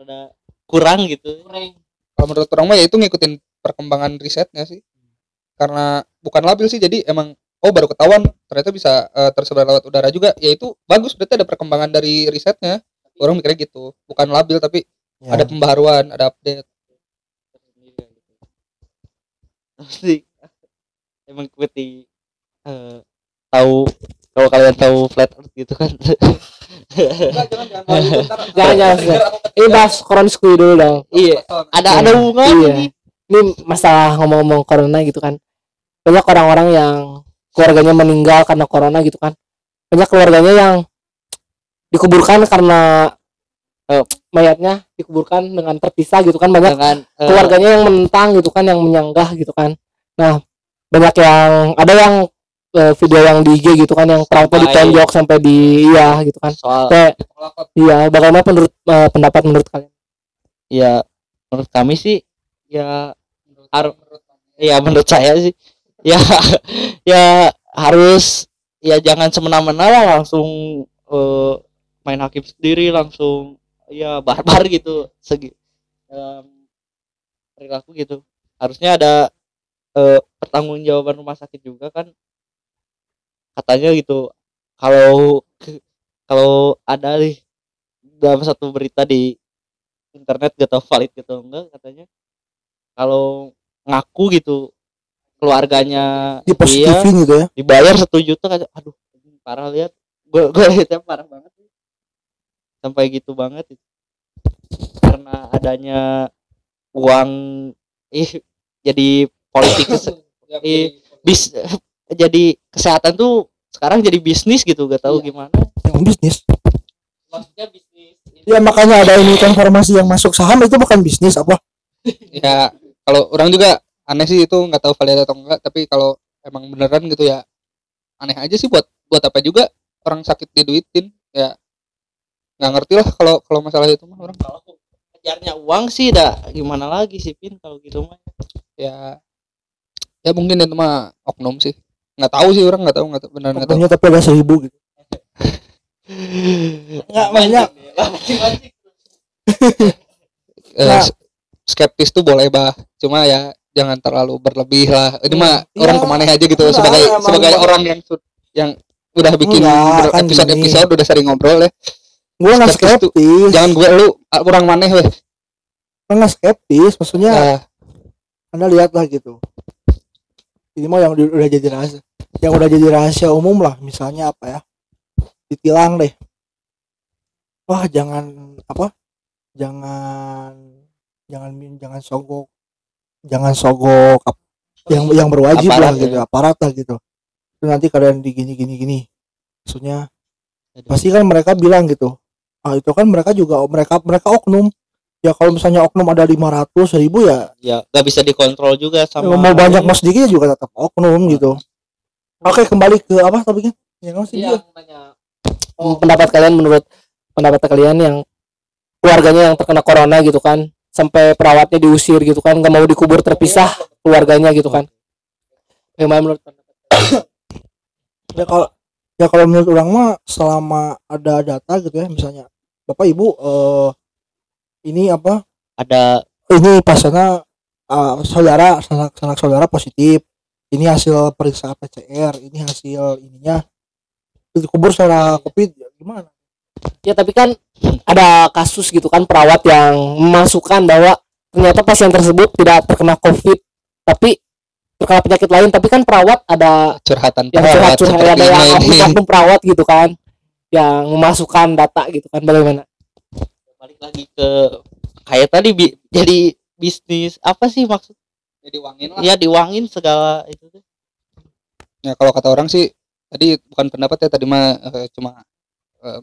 S1: Ada kurang gitu.
S3: Kalau menurut orang mah ya itu ngikutin perkembangan risetnya sih. Karena bukan labil sih jadi emang oh baru ketahuan. Ternyata bisa eh, tersebar lewat udara juga. Ya itu bagus. Berarti ada perkembangan dari risetnya. Orang mikirnya gitu. Bukan labil tapi
S2: Ya.
S3: ada pembaharuan ada update.
S1: Pasti. Emang seperti eh, tahu kalau kalian tahu flat earth gitu kan.
S4: Jangan, jangan, ini bahas corona squid dulu dong.
S1: Iya. Ada ada hubungan
S4: Iya.
S1: ini
S4: ini masalah ngomong-ngomong corona gitu kan. Banyak orang-orang yang keluarganya meninggal karena corona gitu kan. Banyak keluarganya yang dikuburkan karena eh, mayatnya dikuburkan dengan terpisah gitu kan. Banyak
S1: dengan eh,
S4: keluarganya yang menentang gitu kan yang menyanggah gitu kan. Nah banyak yang ada yang eh, video yang di IG gitu kan yang
S1: Sampai-
S4: ditonjok sampai di iya gitu kan.
S1: Soal
S4: kayak iya bagaimana menurut eh, pendapat menurut kalian?
S1: Ya menurut kami sih ya har ya menurut saya sih ya ya harus ya jangan semena-mena lah langsung eh, main hakim sendiri langsung ya barbar gitu segi dalam perilaku gitu. Harusnya ada eh, pertanggungjawaban rumah sakit juga kan katanya gitu. Kalau kalau ada nih dalam satu berita di internet gak tau valid gitu enggak katanya. Kalau ngaku gitu keluarganya
S2: di
S1: iya,
S2: gitu ya?
S1: dibayar satu juta kata aduh parah lihat gue gue lihatnya parah banget sih. sampai gitu banget. Karena adanya uang ih jadi politik ih, bis jadi kesehatan tuh sekarang jadi bisnis gitu gak tahu gimana.
S2: Yang bisnis?
S1: Maksudnya bisnis
S2: ya makanya ada ini informasi yang masuk saham itu bukan bisnis apa?
S3: Ya kalau orang juga aneh sih itu nggak tahu valid atau enggak tapi kalau emang beneran gitu ya aneh aja sih buat buat apa juga orang sakit diduitin ya nggak ngerti lah kalau kalau masalah itu mah orang.
S1: Kalau kejarnya uang sih dah gimana lagi sih pin kalau gitu mah.
S3: Ya ya mungkin itu mah oknum sih. Nggak tahu sih orang nggak tahu nggak tahu benar nggak tahu.
S2: Tapi ada seribu gitu. Nggak banyak.
S3: Eh,
S2: Nah.
S3: skeptis tuh boleh bah cuma ya jangan terlalu berlebih lah. Ini mah
S2: Iya.
S3: orang ke mana aja gitu
S2: Enggak,
S3: sebagai
S2: emang
S3: sebagai
S2: bang-
S3: orang yang yang udah bikin
S2: Enggak, kan
S3: episode
S2: gini.
S3: episode udah sering ngobrol ya.
S2: Gue nggak
S3: Skeptis. jangan gue lu ah, orang maneh weh.
S2: Gue nggak skeptis maksudnya
S3: Nah,
S2: anda lihatlah gitu. Ini mah yang udah jadi rahasia yang udah jadi rahasia umum lah misalnya apa ya ditilang deh. Wah jangan apa jangan jangan jangan sogok jangan sogok ap- yang yang berwajib
S3: Aparat
S2: lah
S3: ya.
S2: gitu aparat lah gitu. Terus nanti kalian di gini gini gini. Maksudnya pasti kan mereka bilang gitu ah itu kan mereka juga mereka mereka oknum. Ya kalau misalnya oknum ada 500 ribu ya
S1: ya nggak bisa dikontrol juga sama
S2: mau banyak mau sedikit juga tetap oknum gitu. Oke kembali ke apa topiknya? Ya sih dia
S4: Oh, pendapat kalian menurut pendapat kalian yang keluarganya yang terkena corona gitu kan sampai perawatnya diusir gitu kan nggak mau dikubur terpisah keluarganya gitu kan. Gimana menurut
S2: ya kalau ya kalau menurut orang mah selama ada data gitu ya misalnya bapak ibu eh ini apa
S1: ada
S2: ini pasiennya eh, saudara sanak, sanak saudara positif ini hasil periksa PCR ini hasil ininya dikubur secara covid ya gimana
S4: ya tapi kan ada kasus gitu kan perawat yang memasukkan bahwa ternyata pasien tersebut tidak terkena covid tapi terkena penyakit lain. Tapi kan perawat ada
S3: curhatan
S4: yang
S3: perawat
S4: curhat-curhat ada
S3: sepertinya
S4: yang
S3: ini
S4: oknum perawat gitu kan yang memasukkan data gitu kan bagaimana?
S1: Balik lagi ke kayak tadi bi- jadi bisnis apa sih maksud?
S3: Jadi wangin
S1: ya diwangin segala itu tuh.
S3: Ya kalau kata orang sih tadi bukan pendapat ya tadi mah eh, cuma eh,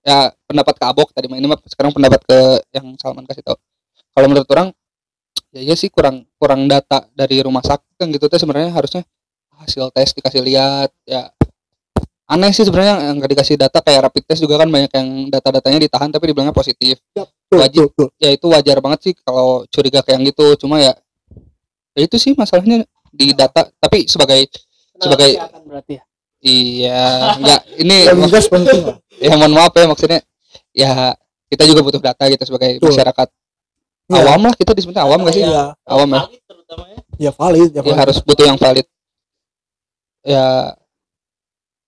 S3: ya pendapat ke Abok tadi ini mah sekarang pendapat ke yang Salman kasih tahu kalau menurut orang ya iya sih kurang kurang data dari rumah sakit kan gitu teh sebenarnya harusnya hasil tes dikasih lihat ya aneh sih sebenarnya yang nggak dikasih data kayak rapid test juga kan banyak yang data-datanya ditahan tapi dibilangnya positif
S2: tuh,
S3: Wajib.
S2: tuh, tuh.
S3: ya itu wajar banget sih kalau curiga kayak yang gitu cuma ya ya itu sih masalahnya di data tapi sebagai Sebagai-
S4: Kesehatan berarti ya
S3: iya enggak ini
S2: Ya, migas penting.
S3: Ya mohon maaf ya maksudnya ya kita juga butuh data gitu sebagai
S2: Betul.
S3: masyarakat.
S2: Ya,
S3: awam lah kita disebutnya awam gak sih?
S2: Ya,
S3: awam ya?
S1: Valid terutama ya
S2: ya valid ya,
S3: ya
S2: valid.
S3: harus butuh yang valid. Ya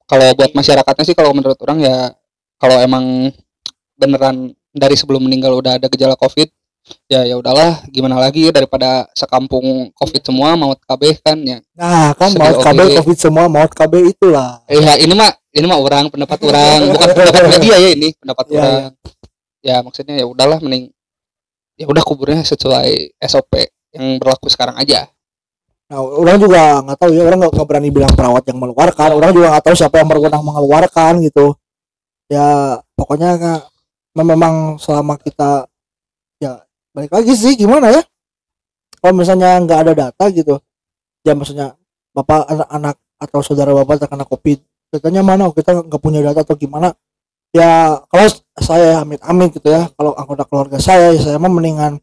S3: kalau buat masyarakatnya sih kalau menurut orang ya kalau emang beneran dari sebelum meninggal udah ada gejala covid ya ya udahlah gimana lagi daripada sekampung covid semua maut kabeh kan ya
S2: nah kan
S3: Sedih
S2: maut KB
S3: oke.
S2: covid semua maut KB itulah
S3: eh, ya ini mah ini mah orang pendapat orang bukan pendapat media ya ini pendapat
S2: Ya,
S3: orang ya maksudnya ya udahlah mending ya udah kuburnya sesuai SOP yang berlaku sekarang aja
S2: Nah, orang juga nggak tahu ya, orang nggak berani bilang perawat yang mengeluarkan. Orang juga nggak tahu siapa yang berwenang mengeluarkan gitu. Ya, pokoknya memang selama kita ya balik lagi sih gimana ya? Kalau misalnya nggak ada data gitu, ya maksudnya bapak anak-anak atau saudara bapak terkena covid, datanya mana? Kita nggak punya data atau gimana? Ya kalau saya amit-amit gitu ya, kalau anggota keluarga saya, ya saya mah mendingan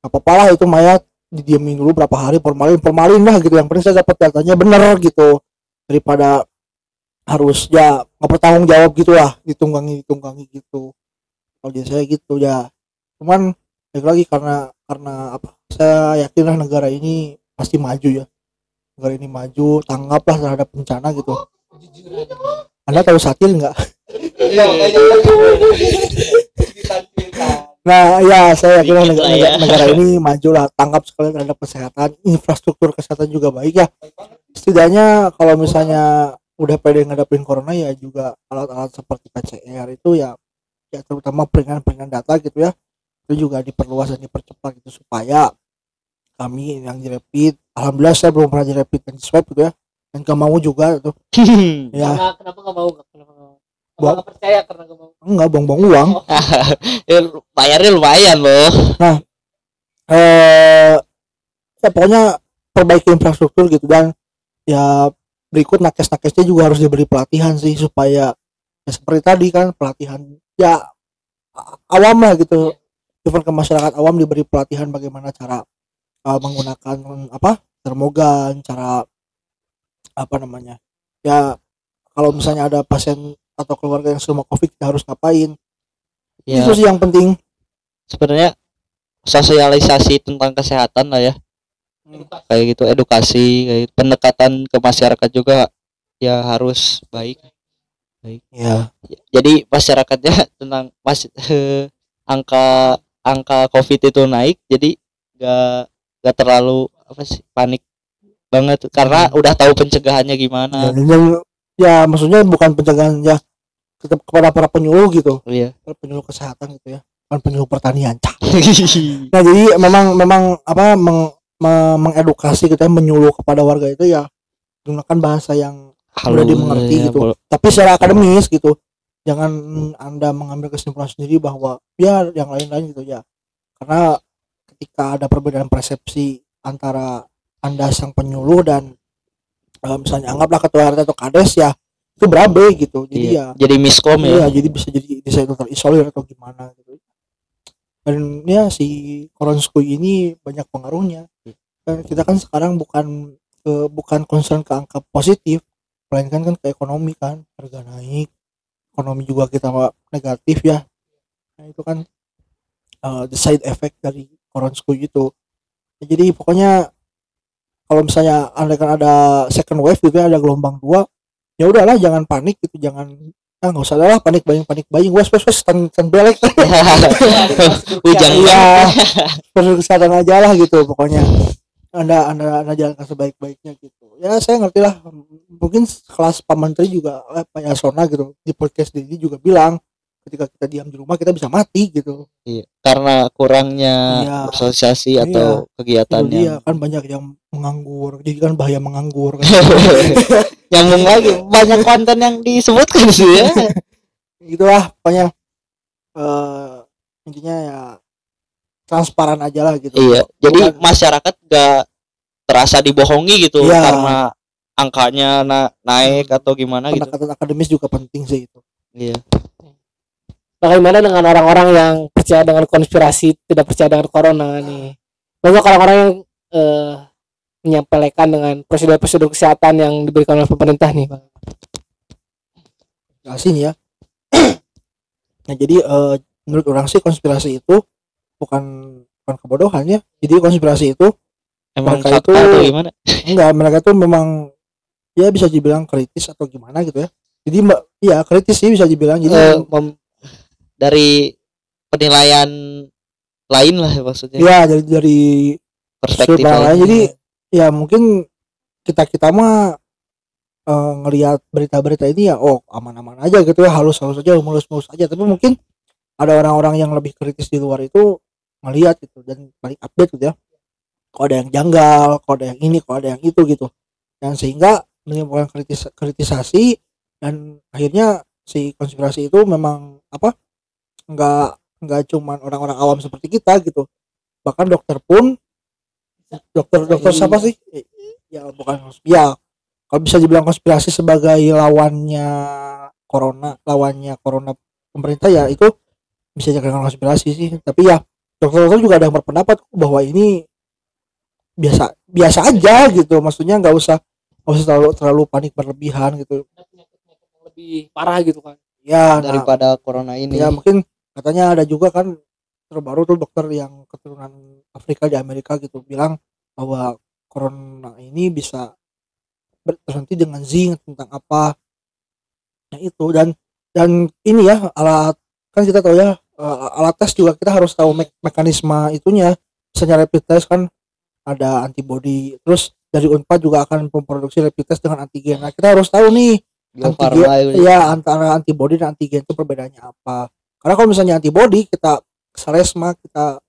S2: apa apa lah itu mayat didiemin dulu berapa hari formalin formalin lah gitu yang penting saya dapat datanya bener gitu daripada harus ya nggak bertanggung jawab gitu lah ditunggangi ditunggangi gitu kalau dia saya gitu ya cuman balik lagi karena karena apa saya yakin lah negara ini pasti maju ya. Negara ini maju tanggaplah terhadap bencana gitu. Anda tahu satir nggak? Nah, ya saya yakin negara,
S1: ya.
S2: negara ini maju lah tanggap sekali terhadap kesehatan, infrastruktur kesehatan juga baik ya. Setidaknya kalau misalnya udah pede ngadapin corona ya juga alat-alat seperti PCR itu ya ya terutama peringan-peringan data gitu ya itu juga diperluas dan dipercepat gitu supaya kami yang direpit alhamdulillah saya belum pernah direpit dan di swab gitu ya. Dan gak mau juga tuh ya.
S4: Karena- kenapa nggak mau? Nggak kenapa nggak mau percaya karena nggak mau?
S2: Enggak buang-buang uang.
S1: Ya, bayarnya lumayan loh.
S2: Eh ya pokoknya perbaiki infrastruktur gitu dan ya berikut nakes-nakesnya juga harus diberi pelatihan sih supaya ya seperti tadi kan pelatihan ya awam lah gitu even ke masyarakat awam diberi pelatihan bagaimana cara uh, menggunakan apa termogan cara apa namanya ya kalau misalnya ada pasien atau keluarga yang semua covid kita harus ngapain?
S1: Ya.
S2: Itu sih yang penting.
S1: Sebenarnya sosialisasi tentang kesehatan lah ya. Kayak gitu edukasi kayak gitu. pendekatan ke masyarakat juga ya harus baik.
S2: Ya.
S1: Jadi masyarakatnya tentang mas angka angka covid itu naik jadi gak gak terlalu apa sih panik banget. Karena udah tahu pencegahannya
S2: ya,
S1: gimana
S2: yang- ya maksudnya bukan pencegahan ya tetap kepada para penyuluh gitu.
S1: Iya.
S2: Para penyuluh kesehatan gitu ya. Bukan penyuluh pertanian nah jadi memang memang apa meng, me- mengedukasi kita menyuluh kepada warga itu ya menggunakan bahasa yang
S1: Halus,
S2: dimengerti
S1: ya,
S2: gitu.
S1: bol-
S2: tapi secara akademis gitu jangan anda mengambil kesimpulan sendiri bahwa ya yang lain-lain gitu ya karena ketika ada perbedaan persepsi antara anda sang penyuluh dan eh, misalnya anggaplah ketua RT atau kades ya itu berabe gitu jadi
S1: iya.
S2: ya
S1: jadi miskom
S2: Iya,
S1: ya
S2: jadi bisa jadi bisa itu terisolir atau gimana gitu. Dan ya si Koronskui ini banyak pengaruhnya. Dan kita kan sekarang bukan ke bukan concern ke angka positif, melainkan kan ke ekonomi kan, harga naik, ekonomi juga kita negatif ya. Nah, itu kan uh, the side effect dari Koronskui itu. Ya, jadi pokoknya kalau misalnya andaikan ada second wave gitu ya, ada gelombang dua ya udahlah jangan panik gitu jangan ah nggak usah lah panik bayang panik bayang wes wes wes tan tan belek
S1: hujan
S2: ya perlu kesehatan aja lah gitu pokoknya anda anda anda jalankan sebaik-baiknya gitu ya saya ngerti lah. Mungkin kelas pak menteri juga eh, pak Yasona gitu di podcast ini juga bilang ketika kita diam di rumah kita bisa mati gitu.
S1: Iya, karena kurangnya
S2: Iya.
S1: bersosialisasi atau
S2: itu
S1: kegiatan
S2: dia
S1: yang
S2: kan banyak yang menganggur. Jadi kan bahaya menganggur. Kan
S1: nyambung lagi banyak konten yang disebutkan sih ya.
S2: Gitulah pokoknya eh intinya ya transparan aja lah gitu.
S1: Iya jadi
S2: Bukan-
S1: masyarakat gak terasa dibohongi gitu
S2: Iya.
S1: karena angkanya na- naik atau gimana gitu
S2: pendekatan akademis juga penting sih itu
S1: iya
S4: Bagaimana dengan orang-orang yang percaya dengan konspirasi, tidak percaya dengan corona nih? Banyak orang-orang yang eh, menyampaikan dengan prosedur-prosedur kesehatan yang diberikan oleh pemerintah nih, Bang.
S2: jelasin ya nah jadi eh, menurut orang sih konspirasi itu bukan bukan kebodohan ya jadi konspirasi itu
S1: emang
S2: Mereka itu-
S1: atau gimana?
S2: enggak mereka tuh memang ya bisa dibilang kritis atau gimana gitu ya. Jadi mbak ya kritis sih bisa dibilang. Jadi
S1: mem- dari penilaian lain lah maksudnya.
S2: Ya dari dari
S1: perspektif
S2: lain.
S1: lain.
S2: Jadi ya mungkin kita kita mah eh, ngelihat berita-berita ini ya oh aman-aman aja gitu ya halus-halus aja mulus-mulus aja. Tapi mungkin ada orang-orang yang lebih kritis di luar itu ngelihat gitu dan balik update gitu ya kok ada yang janggal kok ada yang ini kok ada yang itu gitu. Dan sehingga menimbulkan kritis kritisasi dan akhirnya si konspirasi itu memang apa nggak nggak cuman orang-orang awam seperti kita gitu. Bahkan dokter pun dokter dokter siapa sih? Ya bukan ya kalau bisa dibilang konspirasi sebagai lawannya corona lawannya corona pemerintah ya itu bisa dikatakan konspirasi sih. Tapi ya dokter-dokter juga ada yang berpendapat bahwa ini biasa biasa aja gitu. Maksudnya nggak usah nggak usah terlalu terlalu panik berlebihan gitu.
S4: Lebih parah gitu kan.
S2: ya nah,
S1: daripada corona ini.
S2: Ya mungkin katanya ada juga kan terbaru tuh dokter yang keturunan Afrika di Amerika gitu bilang bahwa corona ini bisa ber- terhenti dengan zinc tentang apa. Nah itu. Dan dan ini ya alat kan kita tahu ya eh, alat tes juga kita harus tahu me- mekanisme itunya. Misalnya rapid test kan ada antibody. Terus dari Unpad juga akan memproduksi rapid test dengan antigen. Nah kita harus tahu nih
S1: Bio
S2: antigen ya antara antibody dan antigen itu perbedaannya apa. Karena kalau misalnya antibody kita selesma kita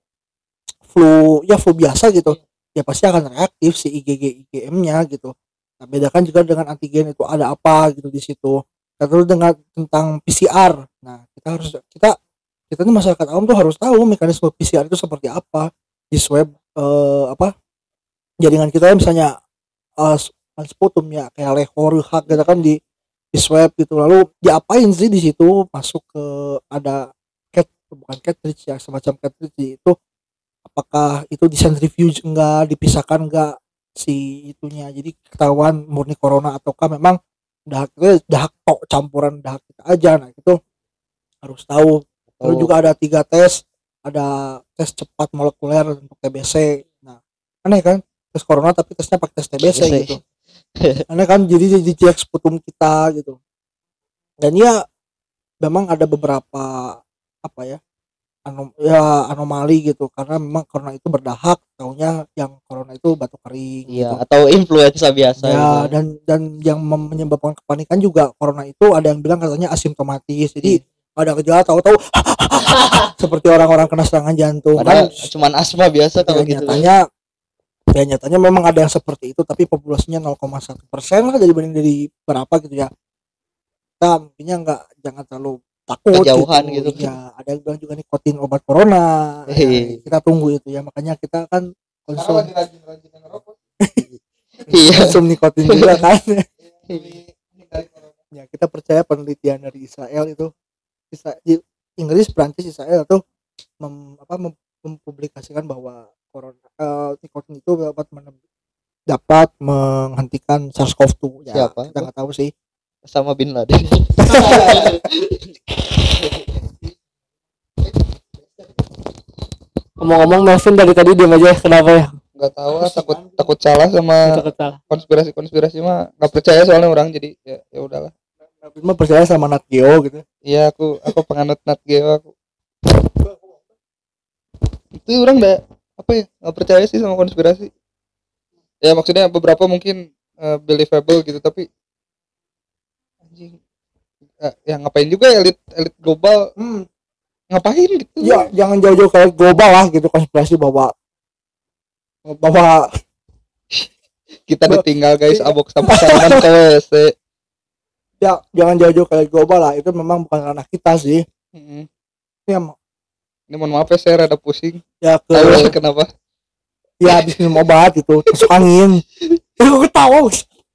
S2: flu ya flu biasa gitu ya pasti akan reaktif si IgG IgM nya gitu. Nah bedakan juga dengan antigen itu ada apa gitu di situ. Terus dengan tentang PCR nah kita harus kita kita nih masyarakat awam tuh harus tahu mekanisme PCR itu seperti apa. Di swab eh, apa jaringan kita misalnya eh, sputum ya kayak lehor hak gitu kan di di swab gitu. Lalu diapain sih di situ masuk ke ada cat bukan cartridge ya semacam cartridge itu apakah itu di centrifuge enggak dipisahkan enggak si itunya. Jadi ketahuan murni corona ataukah memang dahak dahak tok campuran dahak kita aja. Nah itu harus tahu. Lalu
S1: Oh.
S2: juga ada tiga tes ada tes cepat molekuler untuk TBC nah aneh kan tes corona tapi tesnya pakai tes TBC gitu. Aneh kan jadi dicek sputum kita gitu. Dan ya memang ada beberapa apa ya anom ya anomali gitu. Karena memang corona itu berdahak taunya yang corona itu batuk kering
S1: Iya,
S2: gitu.
S1: atau influenza biasa
S2: ya
S1: gitu.
S2: dan dan yang menyebabkan kepanikan juga corona itu ada yang bilang katanya asimptomatis. Jadi ada gejala tahu-tahu seperti orang-orang kena serangan jantung
S1: Padahal
S2: kan.
S1: cuman asma biasa
S2: ya,
S1: kalau gitu.
S2: nyatanya ya nyatanya memang ada yang seperti itu tapi populasinya 0,1 persen lah dari banding dari berapa gitu ya. Kita mungkinnya nggak jangan terlalu takut
S1: Kejauhan gitu.
S2: ya ada yang bilang juga nikotin obat corona. Ya, kita tunggu itu ya makanya kita kan konsum
S1: Iya.
S2: konsum nikotin juga kan. Ya kita percaya penelitian dari Israel itu. Isra- di Inggris Prancis Israel itu mem, apa, mem- mempublikasikan bahwa corona eh, nikotin itu dapat dapat menghentikan SARS-CoV-2 ya
S1: Siapa?
S2: kita nggak tahu sih.
S1: Sama Bin Laden.
S4: ngomong-ngomong Melvin dari tadi diam aja kenapa ya?
S3: Nggak tahu lah takut takut salah sama
S4: takut salah.
S3: konspirasi konspirasi mah nggak percaya soalnya orang jadi ya ya udahlah.
S2: Tapi mah percaya sama Nat Geo gitu.
S3: Iya aku aku penganut Nat Geo aku. Itu orang nggak apa ya? Nggak percaya sih sama konspirasi. Ya maksudnya beberapa mungkin eh, believable gitu tapi anjing. Eh, ya ngapain juga elit elit global?
S2: Hmm,
S3: ngapain gitu?
S2: Ya jangan jauh-jauh kayak global lah gitu konspirasi bahwa bahwa
S3: kita ditinggal guys abok sama salaman ke WC
S2: ya jangan jauh-jauh kayak global lah itu memang bukan ranah kita sih.
S3: Mm-mm.
S2: ya,
S3: ini mohon maaf ya saya rada pusing.
S2: Ya ke
S3: lah kenapa?
S2: Ya habis minum obat itu masuk angin. Ya gue ketawa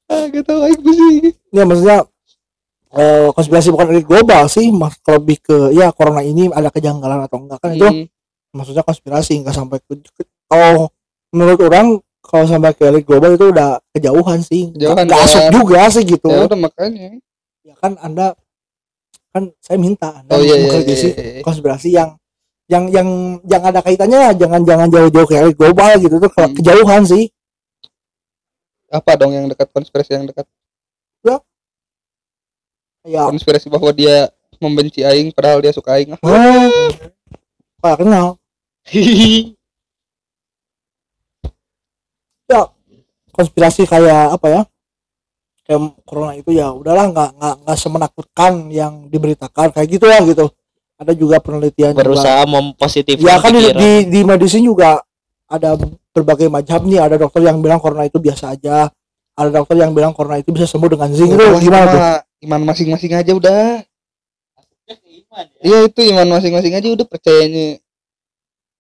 S3: ah gak tahu aku pusing.
S2: Ya maksudnya eh, konspirasi bukan elit global sih mas lebih ke ya corona ini ada kejanggalan atau enggak kan itu
S3: Mm.
S2: maksudnya konspirasi enggak sampai ke, ke- kalau menurut orang kalau sampai ke elit global itu udah kejauhan sih.
S3: Kejauhan,
S2: nggak
S3: ya.
S2: asuk juga sih gitu.
S3: Ya udah makanya.
S2: Ya kan anda kan saya minta anda
S3: oh iya iya, iya, iya.
S2: konspirasi yang yang yang yang ada kaitannya jangan jangan jauh-jauh elit global gitu. Tuh
S3: Hmm.
S2: kejauhan sih.
S3: Apa dong yang dekat? Konspirasi yang dekat?
S2: Ya.
S3: Konspirasi bahwa dia membenci aing padahal dia suka aing ah
S2: oh, kayak kenal. Ya. Konspirasi kayak apa ya? Kayak corona itu ya udahlah nggak nggak nggak semenakutkan yang diberitakan. Kayak gitu lah gitu ada juga penelitian juga.
S1: Berusaha mempositifkan
S2: ya kan di,
S1: pikiran.
S2: di di medicine juga ada berbagai macam nih. Ada dokter yang bilang corona itu biasa aja. Ada dokter yang bilang corona itu bisa sembuh dengan zinc itu
S3: Udah,
S2: gimana tuh?
S3: iman masing-masing aja udah. Iya itu iman masing-masing aja udah percayanya.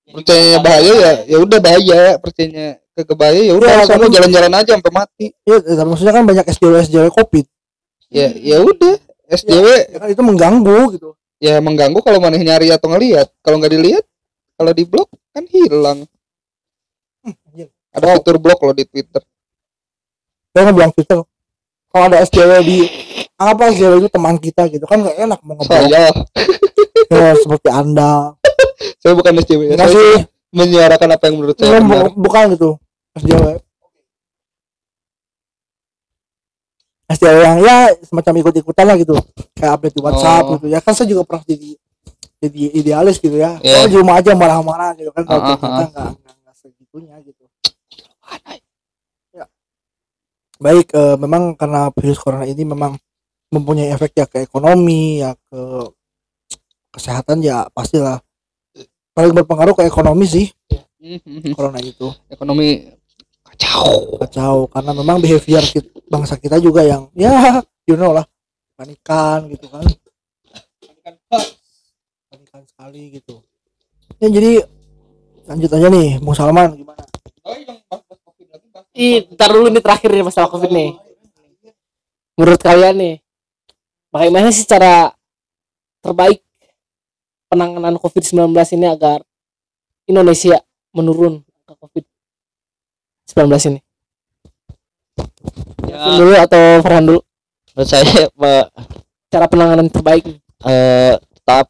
S3: Percayanya bahaya ya ya udah bahaya. Percayanya bahaya ya udah
S2: Ya,
S3: sono
S2: tapi-
S3: jalan-jalan aja sampai mati.
S2: Ya tapi maksudnya kan banyak SJW SJW covid.
S3: Ya ya udah. SJW
S2: ya kan itu mengganggu gitu
S3: ya mengganggu kalau mana nyari atau ngelihat kalau nggak dilihat kalau di blok kan hilang.
S2: Anjir.
S3: ada fitur blok loh di Twitter.
S2: Saya nggak bilang Twitter. Kalau ada SJW di apa SJW itu teman kita gitu. Kan nggak enak mau ngobrol.
S3: Saya.
S2: Ya, seperti anda.
S3: Saya bukan SJW ya saya
S2: sih.
S3: Menyuarakan apa yang menurut saya benar.
S2: bu- bukan gitu SJW SJW yang ya semacam ikut-ikutan lah gitu. Kayak update di WhatsApp
S3: Oh.
S2: gitu ya. Kan saya juga pernah jadi jadi idealis gitu ya.
S3: Iya.
S2: Kalau di rumah aja marah-marah gitu kan. Kalau
S3: Ah, ah,
S2: kita nggak nggak segitunya gitu. Ya. Baik eh, memang karena virus corona ini memang mempunyai efek ya ke ekonomi ya ke kesehatan ya pastilah paling berpengaruh ke ekonomi sih.
S3: Mhm.
S2: corona itu.
S3: Ekonomi kacau.
S2: Kacau karena memang behavior kit- bangsa kita juga yang ya you know lah. Panikan gitu kan. Panikan sekali gitu. Ya jadi lanjut aja nih Bung Salman gimana?
S4: Ih, ntar dulu nih terakhir nih masalah covid nih. Menurut kalian nih bagaimana sih cara terbaik penanganan covid 19 ini agar Indonesia menurun ke covid 19 ini. Kevin dulu atau Farhan dulu?
S1: Menurut saya Pak,
S4: cara penanganan terbaik.
S1: Eh, tetap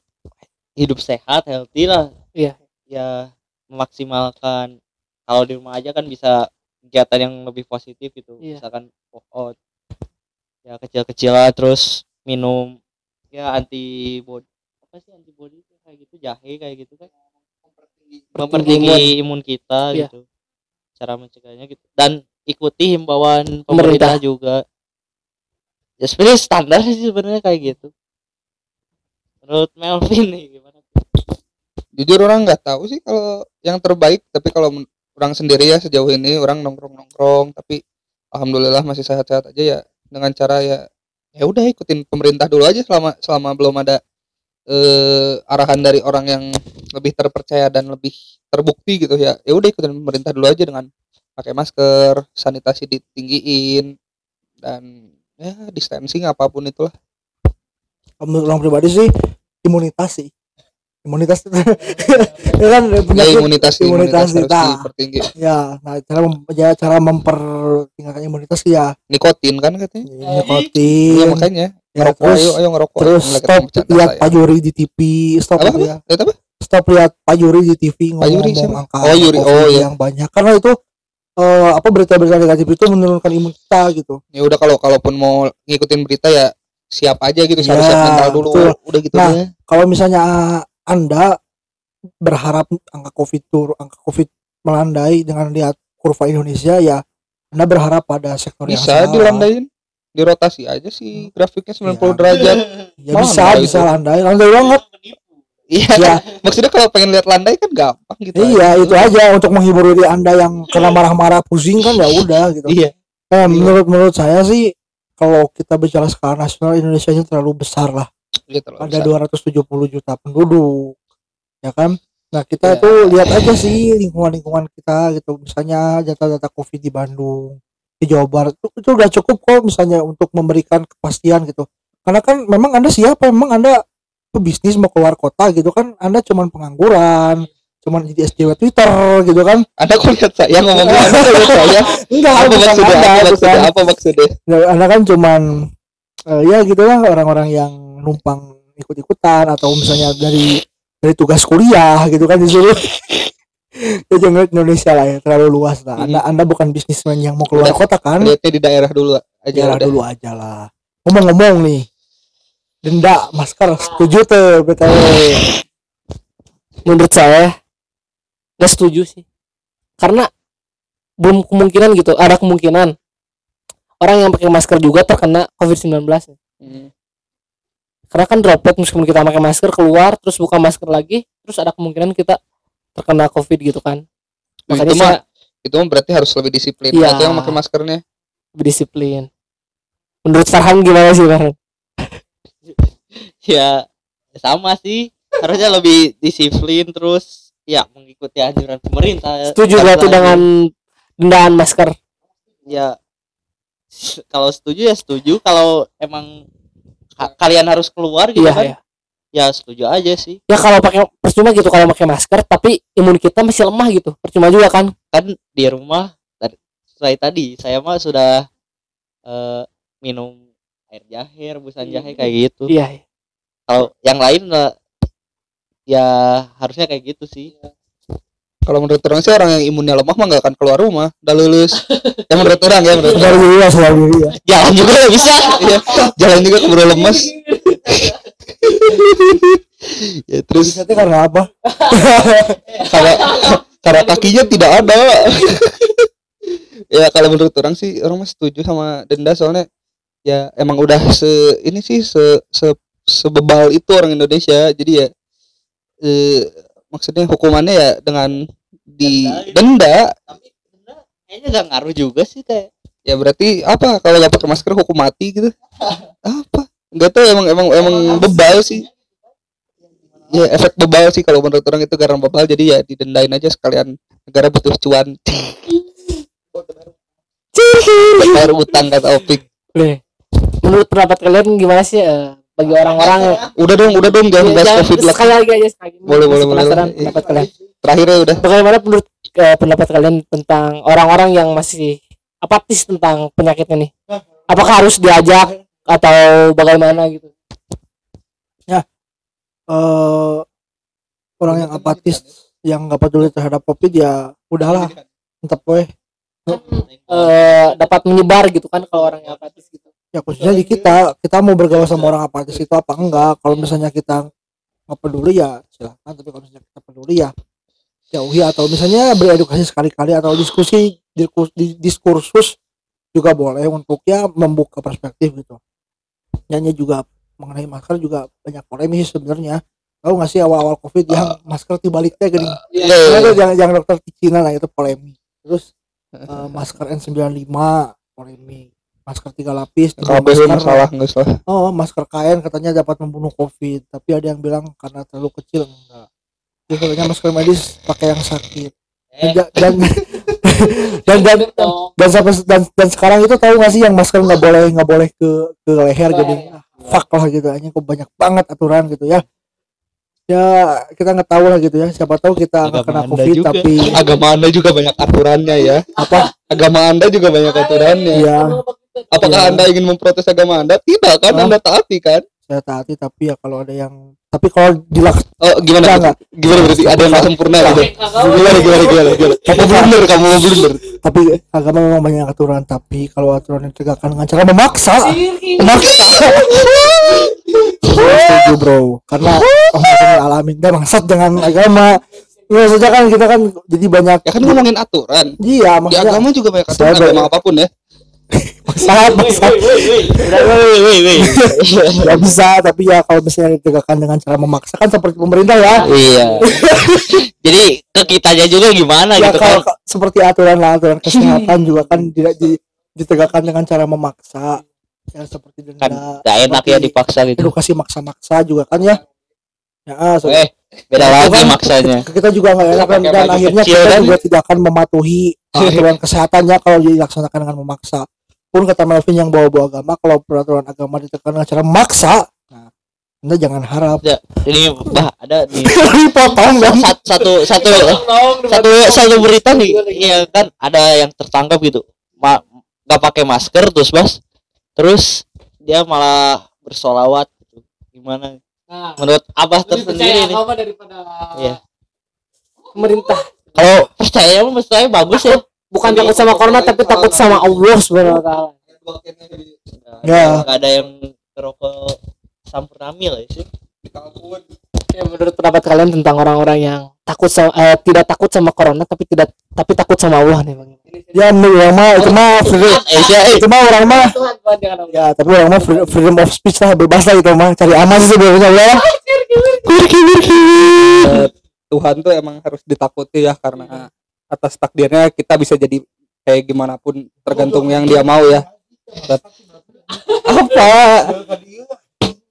S1: hidup sehat healthy lah.
S4: Iya.
S1: ya memaksimalkan. Kalau di rumah aja kan bisa kegiatan yang lebih positif gitu.
S4: Iya.
S1: misalkan workout ya kecil-kecilan terus minum ya antibody apa sih antibody itu kayak gitu jahe kayak gitu kan. Mempertinggi imun kita
S4: Iya.
S1: gitu cara mencegahnya gitu. Dan ikuti himbauan pemerintah, juga. Ya sebenarnya standar sih sebenarnya kayak gitu. Menurut Melvin nih gimana?
S3: Jujur orang nggak tahu sih kalau yang terbaik tapi kalau orang sendiri ya sejauh ini orang nongkrong nongkrong tapi alhamdulillah masih sehat-sehat aja ya dengan cara ya ya udah ikutin pemerintah dulu aja selama selama belum ada eh, arahan dari orang yang lebih terpercaya dan lebih terbukti gitu ya ya udah ikutin pemerintah dulu aja dengan pakai masker sanitasi ditinggiin dan ya distancing apa pun itulah.
S2: Menurut orang pribadi sih imunitas sih. Imunitas ya kan
S3: ya
S2: penyakit
S3: imunitas
S2: imunitas
S3: imunitas
S2: kita.
S3: dipertinggi.
S2: Ya nah cara mem- ya, cara mempertingkatkan imunitas ya.
S3: Nikotin kan katanya? Iya
S2: nikotin.
S3: Makanya.
S2: ya,
S3: ngerokok
S2: terus
S3: ayo ayo ngerokok
S2: terus stop lihat
S3: saya.
S2: pajuri di TV stop
S3: apa
S2: ya
S3: apa
S2: stop lihat pajuri di TV
S3: Pajuri
S2: ngomong
S3: siapa?
S2: angka
S3: Oh, Yuri. Oh, iya.
S2: yang banyak karena itu eh, apa berita-berita negatif itu menurunkan imun kita gitu
S3: ya udah kalau kalaupun mau ngikutin berita ya siap aja gitu harus
S2: Ya,
S3: siap mental dulu
S2: betul.
S3: udah gitu
S2: Nah, kalau misalnya anda berharap angka covid tur angka covid melandai dengan lihat kurva Indonesia ya anda berharap pada sektor yang
S3: bisa
S2: salah.
S3: dilandain dirotasi aja sih grafiknya 90
S2: Ya.
S3: derajat.
S2: Ya
S3: Malah
S2: bisa
S3: landai
S2: bisa
S3: itu.
S2: landai landai banget.
S3: iya.
S2: Ya
S3: maksudnya kalau pengen lihat landai kan gampang gitu
S2: iya
S3: aja.
S2: itu aja untuk menghibur diri anda yang kena marah-marah pusing kan ya udah gitu.
S3: Iya.
S2: Eh, menurut menurut saya sih kalau kita bicara skala nasional Indonesia nya terlalu besar lah.
S3: Iya, terlalu
S2: ada
S3: besar.
S2: 270 juta penduduk ya kan? Nah kita
S3: Ya.
S2: itu lihat aja sih lingkungan-lingkungan kita gitu. Misalnya data-data covid di Bandung di Jawa Barat. Itu, itu udah cukup kok misalnya untuk memberikan kepastian gitu. Karena kan memang anda siapa? Memang anda pebisnis mau keluar kota gitu kan? Anda cuman pengangguran cuman jadi SJW Twitter gitu kan?
S3: Anda kok lihat saya? Ngomong anda lihat saya?
S2: Enggak
S3: apa maksudnya?
S2: Anda,
S3: apa maksudnya? Apa maksudnya?
S2: Ya, anda kan cuman eh, ya gitu lah orang-orang yang numpang ikut-ikutan atau misalnya dari dari tugas kuliah gitu kan disuruh ya jangan Indonesia lah ya terlalu luas lah. Anda anda bukan bisnismen yang mau keluar
S3: Udah.
S2: kota kan?
S3: lihatnya di daerah dulu aja udah.
S2: dulu aja lah. Ngomong-ngomong nih denda masker setuju tuh btw
S4: menurut saya nggak setuju sih. Karena belum kemungkinan gitu ada kemungkinan orang yang pakai masker juga terkena covid-19
S3: Hmm.
S4: karena kan droplet meskipun kita pakai masker keluar terus buka masker lagi terus ada kemungkinan kita terkena covid gitu kan. Makanya
S3: itu
S4: saya
S3: mah itu mah berarti harus lebih disiplin.
S4: Iya.
S3: atau yang pakai maskernya?
S4: Berdisiplin menurut Farhan gimana sih Farhan?
S1: Ya sama sih. Harusnya lebih disiplin terus ya mengikuti anjuran pemerintah.
S4: Setuju berarti
S1: lagi.
S4: dengan dendaan masker?
S1: Ya kalau setuju ya setuju. Kalau emang ka- kalian harus keluar gitu
S4: iya
S1: kan
S4: ya.
S1: Ya setuju aja sih.
S4: Ya kalau pakai percuma gitu kalau pakai masker tapi imun kita masih lemah gitu. Percuma juga kan?
S1: Kan di rumah tadi saya tadi saya mah sudah eh, minum air jahe rebusan jahe kayak gitu.
S4: Iya iya.
S1: kalau yang lain lah, ya harusnya kayak gitu sih
S3: kalau menurut orang sih orang yang imunnya lemah mah gak akan keluar rumah. Udah lulus. Ya menurut orang ya menurut orang.
S2: diri ya sadar diri ya
S1: jalan juga nggak bisa.
S3: Iya, jalan juga keburu lemes. Ya terus
S2: Bisa karena apa?
S3: Karena karena kakinya tidak ada. Ya kalau menurut orang sih orang mah setuju sama denda. Soalnya ya emang udah se ini sih se se sebebal itu orang Indonesia. Jadi ya eh, maksudnya hukumannya ya dengan di denda
S1: tapi bener, kayaknya gak ngaruh juga sih kayak
S3: ya berarti apa? Kalau nggak pakai masker hukum mati gitu. Apa? Nggak tahu emang emang emang bebal sih. ya efek bebal sih kalau menurut orang itu karena bebal jadi ya didendain aja sekalian. Negara butuh cuan. Bayar utang kata Opik.
S4: Menurut pendapat kalian gimana sih eh, bagi orang-orang
S3: udah dong udah dong jangan
S4: Ya,
S3: bahas covid lah
S4: sekali lagi aja sekali lagi.
S3: Boleh, boleh, boleh,
S4: penasaran
S3: boleh.
S4: pendapat kalian.
S3: Terakhirnya udah.
S4: Bagaimana menurut eh, pendapat kalian tentang orang-orang yang masih apatis tentang penyakitnya nih? Apakah harus diajak atau bagaimana gitu?
S2: Eh orang yang apatis yang nggak peduli terhadap covid ya udahlah. Tetap weh.
S4: Eh dapat menyebar gitu kan kalau orang yang apatis gitu
S2: ya khususnya di kita. Kita mau bergaul sama orang apatis itu apa enggak? Kalau misalnya kita nggak peduli ya silakan tapi kalau misalnya kita peduli ya jauhi. Atau misalnya beredukasi sekali-kali atau diskusi diskus- di- diskursus juga boleh untuk ya membuka perspektif gitu. Nyanyi juga mengenai masker juga banyak polemik sebenarnya. Tahu nggak sih awal-awal covid yang masker tibaliknya gini?
S3: Iya,
S2: Ada yang yang dokter di Cina lah itu polemik. Terus eh, masker N95 polemik masker tiga lapis
S3: Kabeh masalah nggak salah.
S2: Oh masker kain katanya dapat membunuh covid. Tapi ada yang bilang karena terlalu kecil enggak. Jadi katanya masker medis pakai yang sakit. Dan ja- dan dan dan, dan, sampai dan, dan sekarang itu tahu nggak sih yang masker nggak boleh nggak boleh ke ke leher gitu Ah, fuck lah gitu. Hanya kok banyak banget aturan gitu ya. Ya kita nggak tahu lah gitu ya. Siapa tahu kita nggak
S1: Agama
S2: kena
S1: Anda
S2: covid
S1: juga.
S2: tapi
S3: agama anda juga banyak aturannya ya.
S2: Apa?
S3: Agama anda juga banyak aturannya.
S2: Ya
S3: apakah
S2: Iya.
S3: anda ingin memprotes agama anda? Tidak kan? Anda taati kan?
S2: Saya taati tapi ya kalau ada yang tapi kalau dilak
S3: oh gimana?
S2: Enggak,
S3: gimana berarti ada yang sempurna gitu? Gimana gimana gimana gimana? Kamu blunder kamu mau blunder.
S2: Tapi agama memang banyak aturan tapi kalau aturan ditegakkan dengan cara memaksa. Memaksa. Saya setuju bro. Karena oh, alamin. Dan maksud dengan agama. Ya saja kan kita kan jadi banyak
S3: ya kan ngomongin aturan.
S2: Iya
S3: di
S2: maksudnya
S3: agama juga banyak aturan agama
S2: apa pun
S1: ya woi, woi.
S2: ya bisa tapi ya kalau misalnya ditegakkan dengan cara memaksa kan seperti pemerintah ya
S1: Iya. Jadi ke kitanya juga gimana
S2: ya
S1: gitu
S2: kalau
S1: kan?
S2: ka- seperti aturan lah aturan kesehatan juga kan tidak di- ditegakkan dengan cara memaksa ya seperti
S1: Kan
S2: denda
S1: gak enak ya dipaksa gitu.
S2: edukasi maksa-maksa juga kan ya ya ah, so-
S1: Eh, beda lagi maksanya.
S2: kita juga nggak enak dan, akhirnya kita
S1: kan?
S2: juga tidak akan mematuhi uh, aturan kesehatannya kalau dilaksanakan dengan memaksa pun kata Melvin yang bawa-bawa agama kalau peraturan agama ditekan dengan cara memaksa nah. Anda jangan harap.
S1: Ya, ini bah ada nih
S2: dipotong dong.
S1: satu satu satu satu satu berita nih. Iya kan ada yang tertangkap gitu. Ma nggak pakai masker terus bas. Terus dia malah bersolawat gitu. Gimana?
S4: Nah,
S1: menurut abah tersendiri
S4: percaya
S1: nih.
S4: daripada
S1: Iya.
S4: pemerintah.
S1: Kalau percaya mah saya bagus ya
S4: bukan takut sama corona tapi takut sama Allah subhanahu wa taala.
S2: Ya.
S1: nggak ada yang rokok sampurnamil ya sih.
S4: Ya menurut pendapat kalian tentang orang-orang yang takut sama eh, tidak takut sama corona tapi tidak tapi takut sama Allah nih bang?
S2: Ya yang mah itu mah freedom.
S1: Eh ya eh.
S2: Itu mah orang mah.
S4: Tuhan Tuhan jangan Allah
S2: ya tapi orang mah free- freedom of speech lah bebas lah itu mah. Cari aman sih sebenarnya ya.
S3: Eh, Tuhan tuh emang harus ditakuti ya karena atas takdirnya kita bisa jadi kayak gimana pun tergantung yang dia mau ya. Apa?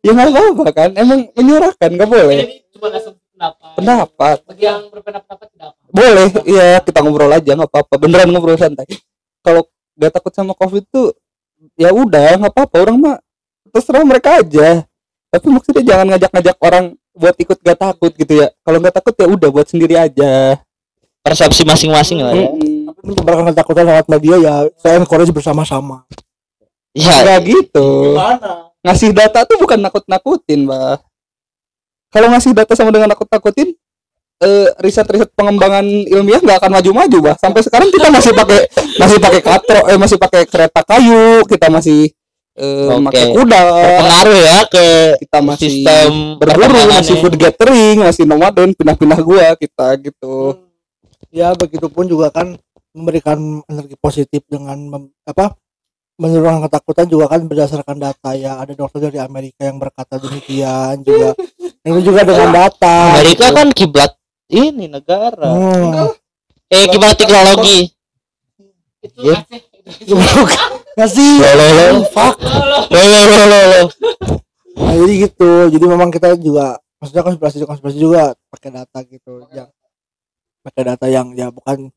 S3: Ya nggak apa-apa kan emang menyerahkan nggak boleh.
S4: Cuma pendapat.
S3: Pendapat.
S4: Bagi yang berpendapat tidak apa
S3: boleh iya kita ngobrol aja nggak apa-apa. Beneran ngobrol santai. Kalau gak takut sama covid tuh ya udah nggak apa-apa. Orang mah terserah mereka aja. Tapi maksudnya jangan ngajak-ngajak orang buat ikut gak takut gitu ya. Kalau nggak takut ya udah buat sendiri aja
S1: persepsi masing-masing lah ya.
S3: Mm-mm.
S2: tapi menyebarkan ketakutan lewat media ya saya encourage bersama-sama.
S1: Ya.
S3: Nggak gitu.
S2: Gimana?
S3: Ngasih data tuh bukan nakut-nakutin bah kalau ngasih data sama dengan nakut-nakutin eh, riset-riset pengembangan ilmiah nggak akan maju-maju bah sampai sekarang kita masih pakai masih pakai katro eh masih pakai kereta kayu kita masih eh,
S1: Oke.
S3: pakai kuda.
S1: Pengaruh ya ke
S3: kita masih
S1: sistem
S3: berburu masih food gathering masih nomaden pindah-pindah gua kita gitu
S2: ya begitupun juga kan memberikan energi positif dengan mem- apa menurunkan ketakutan juga kan berdasarkan data. Ya ada dokter dari Amerika yang berkata demikian juga. Itu juga dengan data
S1: Amerika kan kiblat ini negara.
S2: Hmm.
S1: eh kiblat teknologi.
S4: Itu
S1: Iya.
S4: Aceh
S2: nggak sih
S1: lo lo lo.
S2: Fuck.
S1: Lo lo. Lo lo lo
S2: nah, jadi gitu. Jadi memang kita juga maksudnya konspirasi konspirasi juga pakai data gitu. Ya pakai data yang ya bukan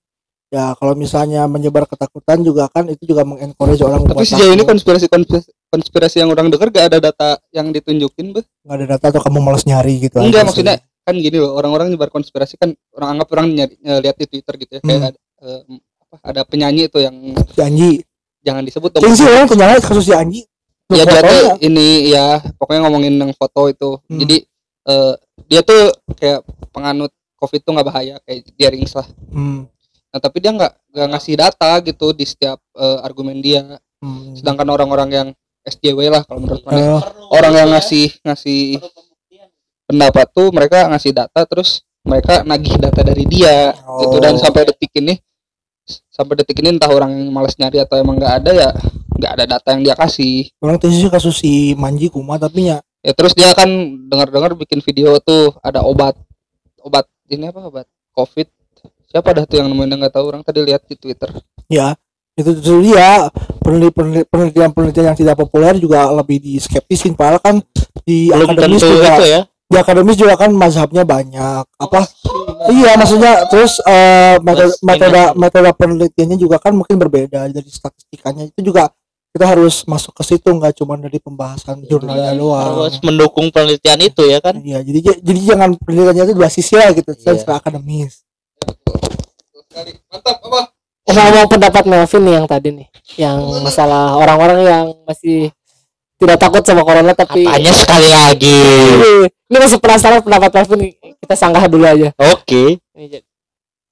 S2: ya kalau misalnya menyebar ketakutan juga kan itu juga mengencourage orang
S3: tapi sejauh ini
S2: takut.
S3: konspirasi konspirasi, konspirasi yang orang dengar gak ada data yang ditunjukin bah
S2: nggak ada data atau kamu malas nyari gitu
S3: enggak
S2: aja sih.
S3: maksudnya kan gini loh orang-orang nyebar konspirasi kan orang anggap orang nyari, lihat di Twitter gitu ya kayak
S2: Hmm.
S3: ada, eh, apa ada penyanyi itu yang
S2: Anji
S3: jangan disebut dong
S2: sih orang penyalahan kasus si Anji
S3: ya dia tuh ini ya pokoknya ngomongin yang foto itu
S2: Hmm.
S3: jadi eh, dia tuh kayak penganut covid tuh nggak bahaya kayak dia rings lah.
S2: Hmm,
S3: nah tapi dia nggak nggak ngasih data gitu di setiap eh, argumen dia.
S2: Hmm.
S3: sedangkan orang-orang yang SJW lah kalau menurut mana
S2: Eh,
S3: orang yang ngasih ngasih pendapat tuh mereka ngasih data terus mereka nagih data dari dia. Gitu. Dan
S2: Oh.
S3: sampai detik ini sampai detik ini entah orang yang malas nyari atau emang nggak ada ya nggak ada data yang dia kasih.
S2: Orang tuh sih kasus si Manji kuma tapi nya
S3: ya terus dia kan dengar-dengar bikin video tuh ada obat obat ini apa obat covid. Siapa dah tuh yang nemuin nggak tahu? Orang tadi lihat di twitter.
S2: Ya itu itu dia. Penelitian penelitian penelitian yang tidak populer juga lebih diskeptisin. Padahal kan di
S1: belum
S2: akademis juga
S1: ya.
S2: di akademis juga kan mazhabnya banyak. Apa? Iya maksudnya terus eh, metode metode metode penelitiannya juga kan mungkin berbeda. Dari statistikanya itu juga kita harus masuk ke situ nggak cuma dari pembahasan jurnalnya doang.
S1: harus mendukung penelitian itu ya kan?
S2: Iya jadi jadi jangan penelitiannya itu dua sisi lah gitu.
S1: Iya.
S2: secara akademis.
S3: Mantap apa?
S4: Ngomong pendapat Melvin nih yang tadi nih yang masalah orang-orang yang masih tidak takut sama corona tapi
S1: tanya sekali lagi?
S4: Ini masih penasaran pendapat Melvin nih. kita sanggah dulu aja.
S1: Oke.
S4: Ini jadi-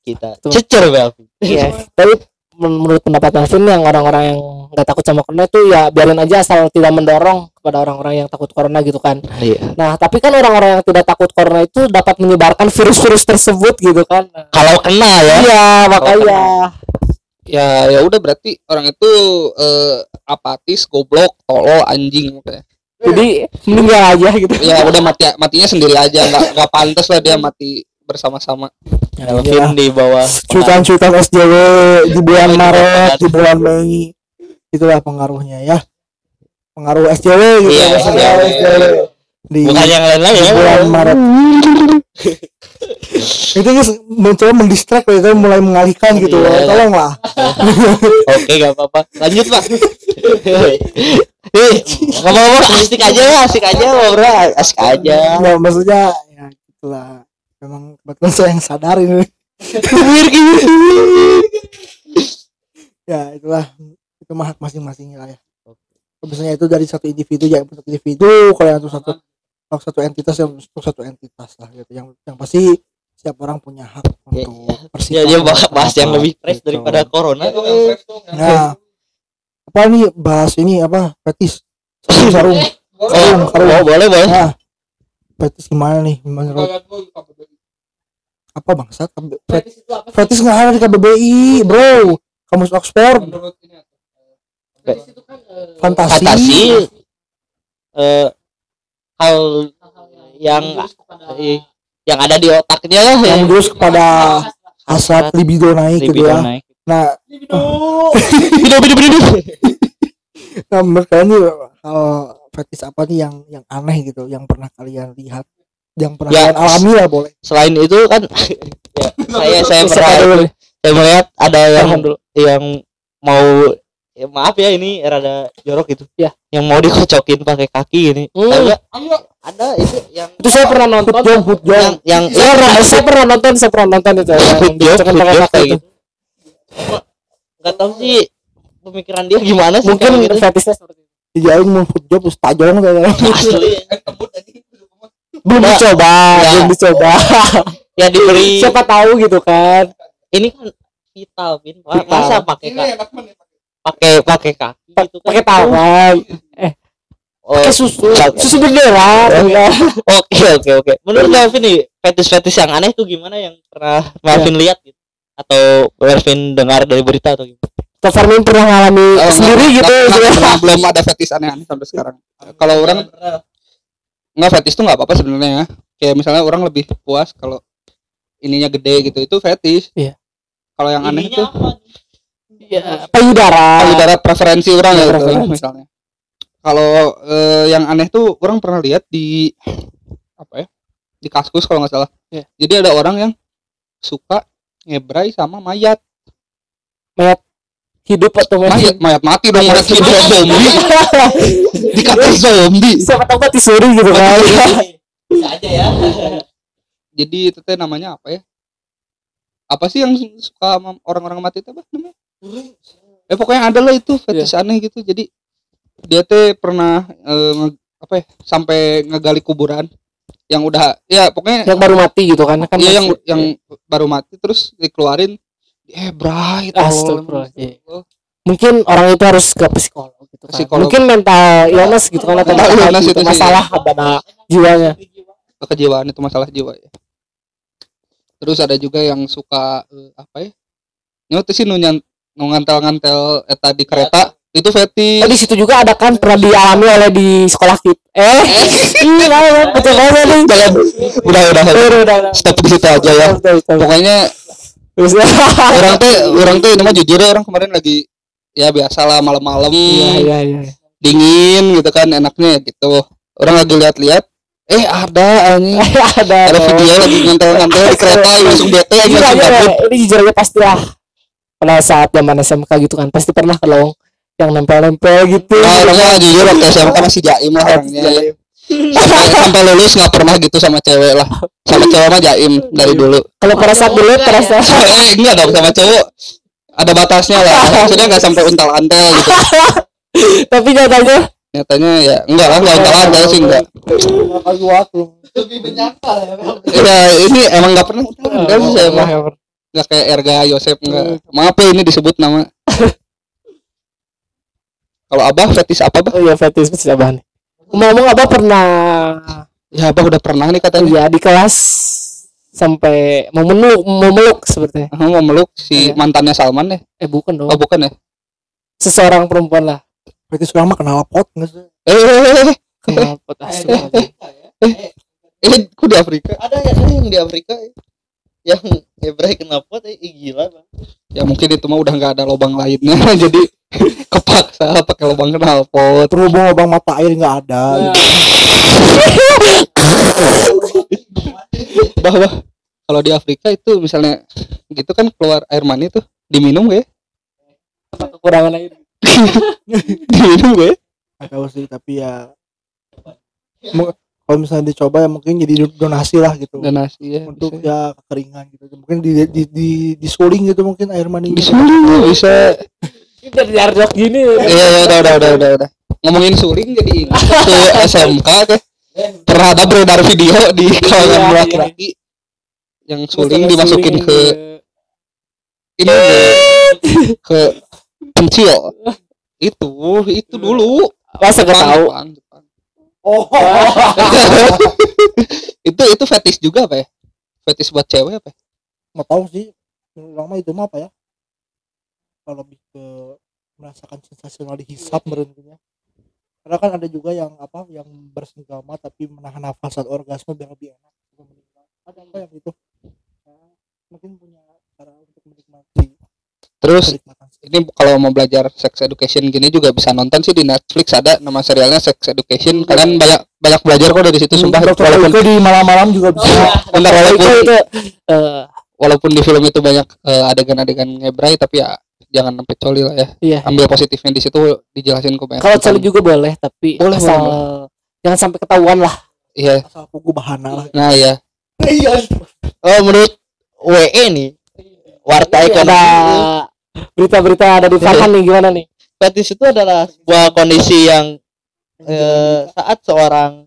S1: kita cecer Melvin.
S4: Iya, tapi menurut pendapat Melvin yang orang-orang yang nggak takut sama corona itu ya biarin aja asal tidak mendorong kepada orang-orang yang takut corona gitu kan.
S1: iya
S4: Nah, tapi kan orang-orang yang tidak takut corona itu dapat menyebarkan virus-virus tersebut gitu kan.
S1: Kalau kena ya
S4: Iya, makanya.
S3: ya ya udah berarti orang itu eh, apatis goblok tolol anjing makanya.
S4: Jadi meninggal aja gitu.
S3: ya udah mati matinya sendiri aja nggak nggak pantas lah dia mati bersama-sama
S1: Melvin di bawah
S2: cuitan-cuitan SJW di bulan Maret di bulan Mei. Itulah pengaruhnya ya. Pengaruh SJW gitu
S1: Iya,
S2: maksudnya
S1: SJW.
S2: SJW. di,
S1: bukan yang lain lagi ya.
S2: bulan Maret. Itu guys mencoba mendistract gitu mulai mengalihkan gitu
S1: Iya.
S2: tolonglah
S1: oke gak apa-apa. Lanjut pak. Eh, ngomong-ngomong asik aja ya asik aja ngobrol asik aja.
S2: Nggak, maksudnya ya gitulah memang kebetulan saya yang sadar ini. Ya itulah. Itu mah masing-masing lah ya. Misalnya itu dari satu individu ya untuk individu kalau yang untuk satu untuk satu entitas yang untuk satu entitas lah gitu. Yang yang pasti setiap orang punya hak
S1: Ya,
S2: untuk
S1: ya
S2: bersikap.
S1: Dia bahas, yang lebih fresh
S2: gitu.
S1: daripada corona
S2: nah apa nih bahas ini apa fetis sarung sarung. Sarung,
S1: oh,
S2: sarung.
S1: oh boleh boleh.
S2: Nah fetis gimana nih menurut apa Fet- fetis nggak ada di KBBI bro. Kamus Oxford. Fantasi,
S1: fantasi eh hal yang eh, yang ada di otaknya lah
S2: yang
S1: ya.
S2: menjurus kepada hasrat libido naik gitu
S1: libido
S2: ya.
S1: naik.
S2: Nah
S1: bidu bidu bidu
S2: nah menurut kalian nih hal fetis apa nih yang yang aneh gitu yang pernah kalian lihat yang pernah
S1: Ya,
S2: alami lah boleh
S1: selain itu kan ya, saya saya pernah
S4: dulu
S1: saya melihat ada yang yang mau ya maaf ya ini rada jorok gitu
S4: Ya.
S1: yang mau dikocokin pakai kaki gini
S4: Hmm.
S1: Nggak? ada itu yang
S4: Itu saya pernah nonton.
S2: job
S1: yang yang
S4: Saya pernah, saya pernah nonton, saya pernah nonton itu. yang dicocokin pakai kaki
S1: kayak
S4: itu.
S1: gitu. nggak tahu sih pemikiran dia gimana sih
S4: Mungkin
S1: kayak gitu.
S4: fetisnya seperti itu.
S2: dijauhin mau food job terus tajong tuh
S1: asli
S4: Belum
S1: Ya.
S4: dicoba,
S1: Ya.
S4: belum dicoba.
S1: ya diberi
S4: Siapa tahu gitu kan.
S1: ini kan vital Vin. Ma-
S4: Vital.
S1: masa pakai ka- pakai pakai kaki gitu kan
S4: Pakai tangan,
S1: oh,
S4: pakai susu,
S1: Pakai-
S4: susu bendera. enggak.
S1: oke oke oke menurut Melvin nih fetish-fetish yang aneh tuh gimana yang pernah Melvin lihat gitu atau Melvin dengar dari berita atau gimana
S4: Kak Farmin pernah ngalami
S3: Oh,
S4: sendiri gitu.
S3: nggak- nggak-
S4: sebenarnya.
S3: belum- belum ada fetis aneh-aneh sampai sekarang kalau orang nggak fetis tuh nggak apa-apa sebenarnya ya. kayak misalnya orang lebih puas kalau ininya gede gitu itu fetis
S4: Iya.
S3: kalau yang aneh
S1: apa?
S4: Ya, payudara.
S3: payudara preferensi orang
S4: Iya,
S3: ya gitu,
S4: preferensi.
S3: misalnya kalau eh, yang aneh tuh orang pernah lihat di apa ya di kaskus kalau nggak salah
S4: Iya.
S3: jadi ada orang yang suka ngebrai sama mayat
S4: Hidup atau
S3: mayat
S4: mati.
S3: mayat mati dong mayat hidup zombie. Dikata zombie.
S4: Siapa tahu mati suri gitu kan.
S1: bisa aja ya.
S3: Jadi itu teh namanya apa ya? Apa sih yang suka sama orang-orang mati itu apa namanya? Eh pokoknya ada lah itu fetish aneh gitu. Jadi dia teh pernah eh, apa ya sampai ngegali kuburan. Yang udah ya pokoknya
S4: yang baru mati gitu kan kan
S3: Iya yang yang baru mati terus dikeluarin eh bright
S4: mungkin orang itu harus ke psikolog gitu kan.
S3: Psikolog.
S4: mungkin mental illness gitu kan atau
S3: Mental illness itu
S4: masalah pada jiwanya.
S3: Kejiwaan itu masalah jiwa ya. Terus ada juga yang suka eh, apa ya? Nyot sih nunyan ngantel-ngantel eta di kereta itu fetish.
S4: Oh, di situ juga ada kan pernah dialami oleh di sekolah kita. Eh, iya, betul banget nih.
S3: udah udah
S4: Udah,
S3: stop di situ aja ya. Pokoknya orang tuh orang tuh ini mah jujur ya orang kemarin lagi ya biasalah malam-malam
S4: Iya, iya, iya.
S3: dingin gitu kan enaknya gitu orang lagi lihat-lihat eh ada anjing
S4: ada.
S3: ada video lagi ngantel-ngantel di kereta langsung bete aja langsung
S4: aja,
S3: gabut.
S4: ini jujur aja pasti lah. Pada saat zaman SMK gitu kan, pasti pernah kelong yang nempel-nempel gitu.
S3: Nah, orangnya jujur waktu SMK masih jaim lah orangnya sampai, sampai lulus nggak pernah gitu sama cewek lah. Sama cewek mah jaim dari dulu.
S4: Kalau pada saat dulu terasa
S3: eh enggak dong sama cowok. Ada batasnya lah. Maksudnya nggak sampai untal antel gitu.
S4: Tapi nyatanya?
S3: Nyatanya ya enggak lah nggak untal antel sih enggak ya ini emang nggak pernah untal antel sih saya mah nggak kayak Erga Yosep enggak maaf ya ini disebut nama. Kalau abah fetis apa bah
S4: Oh iya fetish fetish apaan nih? Ngomong apa pernah
S3: ya abah udah pernah nih katanya
S4: ya di kelas sampai mau meluk mau meluk sepertinya.
S3: Ah, mau meluk si
S4: Iya.
S3: mantannya Salman ya
S4: Eh bukan dong.
S3: oh bukan ya
S4: Seseorang perempuan lah.
S2: Berarti sekarang mah kenal pot nggak sih?
S3: eh eh, eh, eh,
S4: Kenapa astagfirullahaladzim.
S3: eh ku di Afrika
S1: ada ya kan yang di Afrika ya. yang Hebrai kenapa teh Ih, gila bang
S3: ya mungkin itu mah udah nggak ada lubang lainnya jadi kepaksa pakai lubang knalpot
S2: Terhubung lubang mata air nggak ada. gitu.
S3: bahwa kalau di Afrika itu misalnya gitu kan keluar air mani tuh diminum gak ya
S4: Kekurangan air.
S3: diminum gak ya
S2: Nggak tahu sih tapi ya. Kalau misalnya dicoba ya mungkin jadi donasi lah gitu.
S3: donasi ya
S2: untuk
S3: bisa.
S2: ya kekeringan gitu mungkin di di di, disuling gitu mungkin air mani
S3: disuling bisa
S4: Jadi jardok gini.
S3: iya ya udah udah udah udah udah. Ngomongin suling jadi ingat waktu SMK teh pernah ada beredar video di kalangan
S4: Iya,
S3: laki-laki. Yang suling dimasukin ke ini ke, ke pencil itu itu dulu.
S4: Masa gak tahu.
S3: Jepang, Jepang.
S2: oh
S3: itu itu fetish juga apa ya? Fetish buat cewek apa ya?
S2: nggak tahu sih. Lama itu mah apa ya? Kalau lebih ke merasakan sensasional dihisap merentutnya karena kan ada juga yang apa yang bersenggama tapi menahan nafas saat orgasme biar lebih enak ada apa yang itu Nah, mungkin punya cara untuk menikmati
S3: terus ini kalau mau belajar sex education gini juga bisa nonton sih di Netflix. Ada nama serialnya sex education. Kalian banyak banyak belajar kok dari situ sumpah.
S2: Dokter
S3: walaupun
S2: di malam-malam juga bisa.
S3: Bentar,
S4: itu
S3: walaupun
S4: itu eh,
S3: walaupun di film itu banyak eh, adegan-adegan ngebrai tapi ya jangan sampai coli lah ya.
S4: Iya.
S3: ambil positifnya di situ dijelasin kok banyak
S4: Kalau coli juga boleh tapi
S3: Boleh,
S4: asal
S3: boleh,
S4: jangan sampai ketahuan lah.
S3: iya.
S2: Asal pugu bahana lah.
S3: Nah ya
S2: iya.
S1: Oh menurut WE nih warta
S4: Ini ada
S1: ekonomi
S4: berita-berita ada di Farhan nih gimana nih?
S1: fetish itu adalah sebuah kondisi yang eh, saat seorang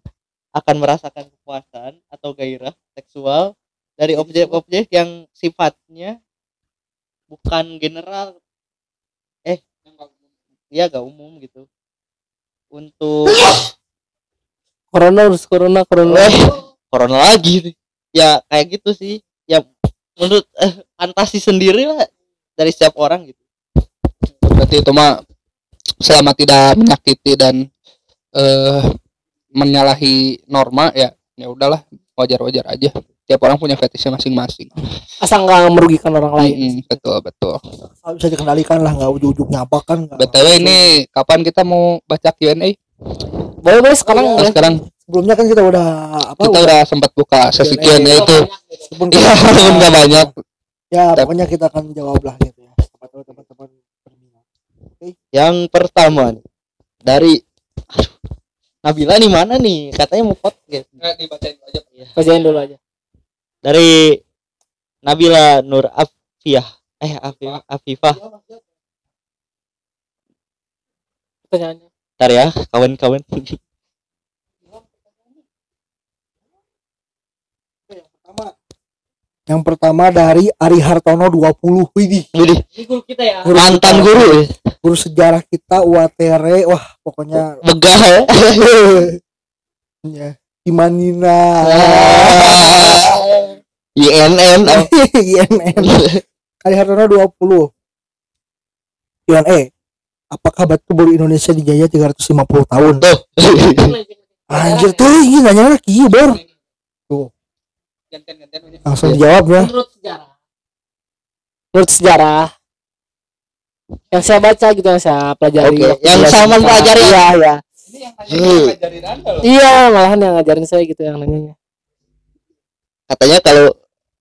S1: akan merasakan kepuasan atau gairah seksual dari objek-objek yang sifatnya bukan general ya gak umum gitu untuk
S4: Corona harus corona corona.
S1: eh corona lagi nih. ya kayak gitu sih ya menurut eh, fantasi sendiri lah dari setiap orang gitu
S3: berarti itu mah selama tidak menyakiti dan eh menyalahi norma ya ya udahlah wajar-wajar aja tiap orang punya fetishnya masing-masing
S4: Asal nggak merugikan orang lain.
S3: Mm, betul betul
S2: bisa dikendalikan lah nggak ujuk-ujuk nyapa kan nggak-
S3: btw ini kapan kita mau baca Q&A
S4: Boleh boleh sekarang
S3: Nah,
S4: boleh.
S3: sekarang.
S2: Sebelumnya kan kita udah apa
S3: kita udah sempat buka sesi
S2: Q&A.
S3: Q&A itu.
S2: walaupun
S3: ya
S2: kita-
S3: walaupun nggak banyak.
S2: Ya pokoknya kita akan jawab lah gitu ya siapa tahu teman-teman berminat
S1: yang pertama nih dari aduh, Nabila nih mana nih? Katanya mau podcast
S3: dibacain aja
S4: Bacain dulu aja.
S1: dari Nabila Nur Afiyah eh Afifah Afifah.
S4: Pertanyaannya.
S1: Ntar ya kawan-kawan.
S2: Yang pertama dari Ari Hartono 20 Widih.
S1: Widih,
S4: Ini guru kita ya.
S2: Guru
S1: mantan
S2: kita,
S1: guru.
S2: Guru sejarah kita UATR wah pokoknya
S1: begah ya.
S2: Ya Imanina.
S1: INN oh.
S2: INN Ari Hartono 20 INE apakah betul baru Indonesia dijajah 350 tahun
S1: tuh
S2: anjir tuh ini nanya lagi bor langsung dijawab ya
S4: Menurut sejarah. Menurut sejarah. Yang saya baca gitu yang saya pelajari. Waktu
S1: yang Salman
S4: sejarah.
S1: pelajari ya?
S4: Iya, iya.
S1: Hmm.
S4: Iya, malahan yang ngajarin saya gitu yang nanyanya.
S1: katanya kalau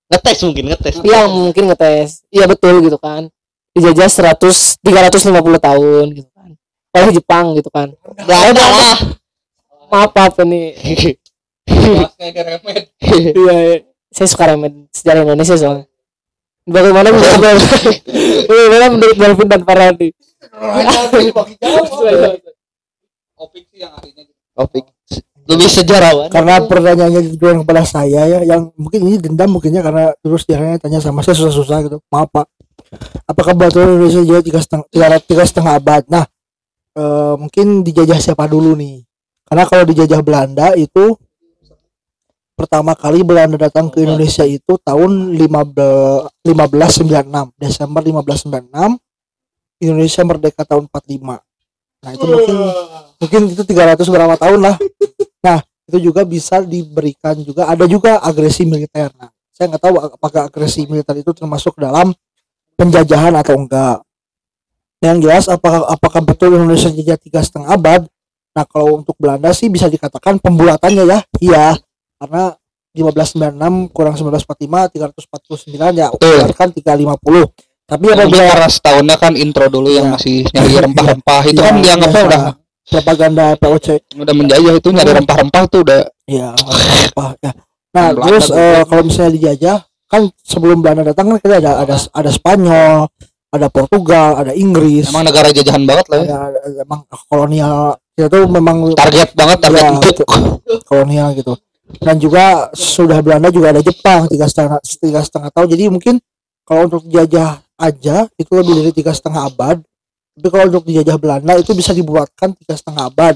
S1: ngetes mungkin ngetes
S4: Yang mungkin ngetes. Iya betul gitu kan. Dijajah 100 350 tahun gitu kan. Oleh Jepang gitu kan.
S1: nggak ada lah
S4: Maaf maaf ini. Iya, iya. saya suka remen sejarah Indonesia soalnya. Bagaimana menurut Bagaimana menurut Melvin dan Farhadi?
S3: Opik sih yang ahlinya gitu.
S1: Lebih sejarawan
S2: karena pertanyaannya ditujukan kepada saya ya yang mungkin ini dendam mungkinnya karena terus dia tanya sama saya susah-susah gitu. Maaf pak. Apakah betul Indonesia juga tiga setengah tiga, setengah abad. Nah eh, mungkin dijajah siapa dulu nih? Karena kalau dijajah Belanda itu pertama kali Belanda datang ke Indonesia itu tahun 15 1596 Desember 1596 Indonesia merdeka tahun 45 nah itu mungkin mungkin itu 300 berapa tahun lah itu juga bisa diberikan juga. Ada juga agresi militer. Nah saya nggak tahu apakah agresi militer itu termasuk dalam penjajahan atau enggak. Yang jelas apakah apakah betul Indonesia jajah tiga setengah abad? Nah kalau untuk Belanda sih bisa dikatakan pembulatannya ya. Iya karena 1596 kurang 1945 349 ya kan 350 tapi apabila
S3: karena setahunnya kan intro dulu yang
S2: Iya.
S3: masih nyari rempah-rempah. Itu
S2: Iya,
S3: kan dianggapnya
S2: biasa.
S3: udah
S2: propaganda POC
S3: udah menjajah itu nyari rempah-rempah tuh udah
S2: Iya, apa ya. Nah,
S3: Belanda
S2: terus eh, kalau misalnya dijajah, kan sebelum Belanda datang kan kita ada ada ada Spanyol, ada Portugal, ada Inggris,
S3: emang negara jajahan banget lah ya.
S2: ada, ada- emang kolonial kita tuh memang
S3: target banget target
S2: Ya, kolonial gitu. Dan juga sudah Belanda juga ada Jepang tiga setengah tiga setengah tahun. Jadi mungkin kalau untuk dijajah aja itu lebih dari tiga setengah abad. Tapi kalau untuk dijajah Belanda itu bisa dibuatkan tiga setengah abad.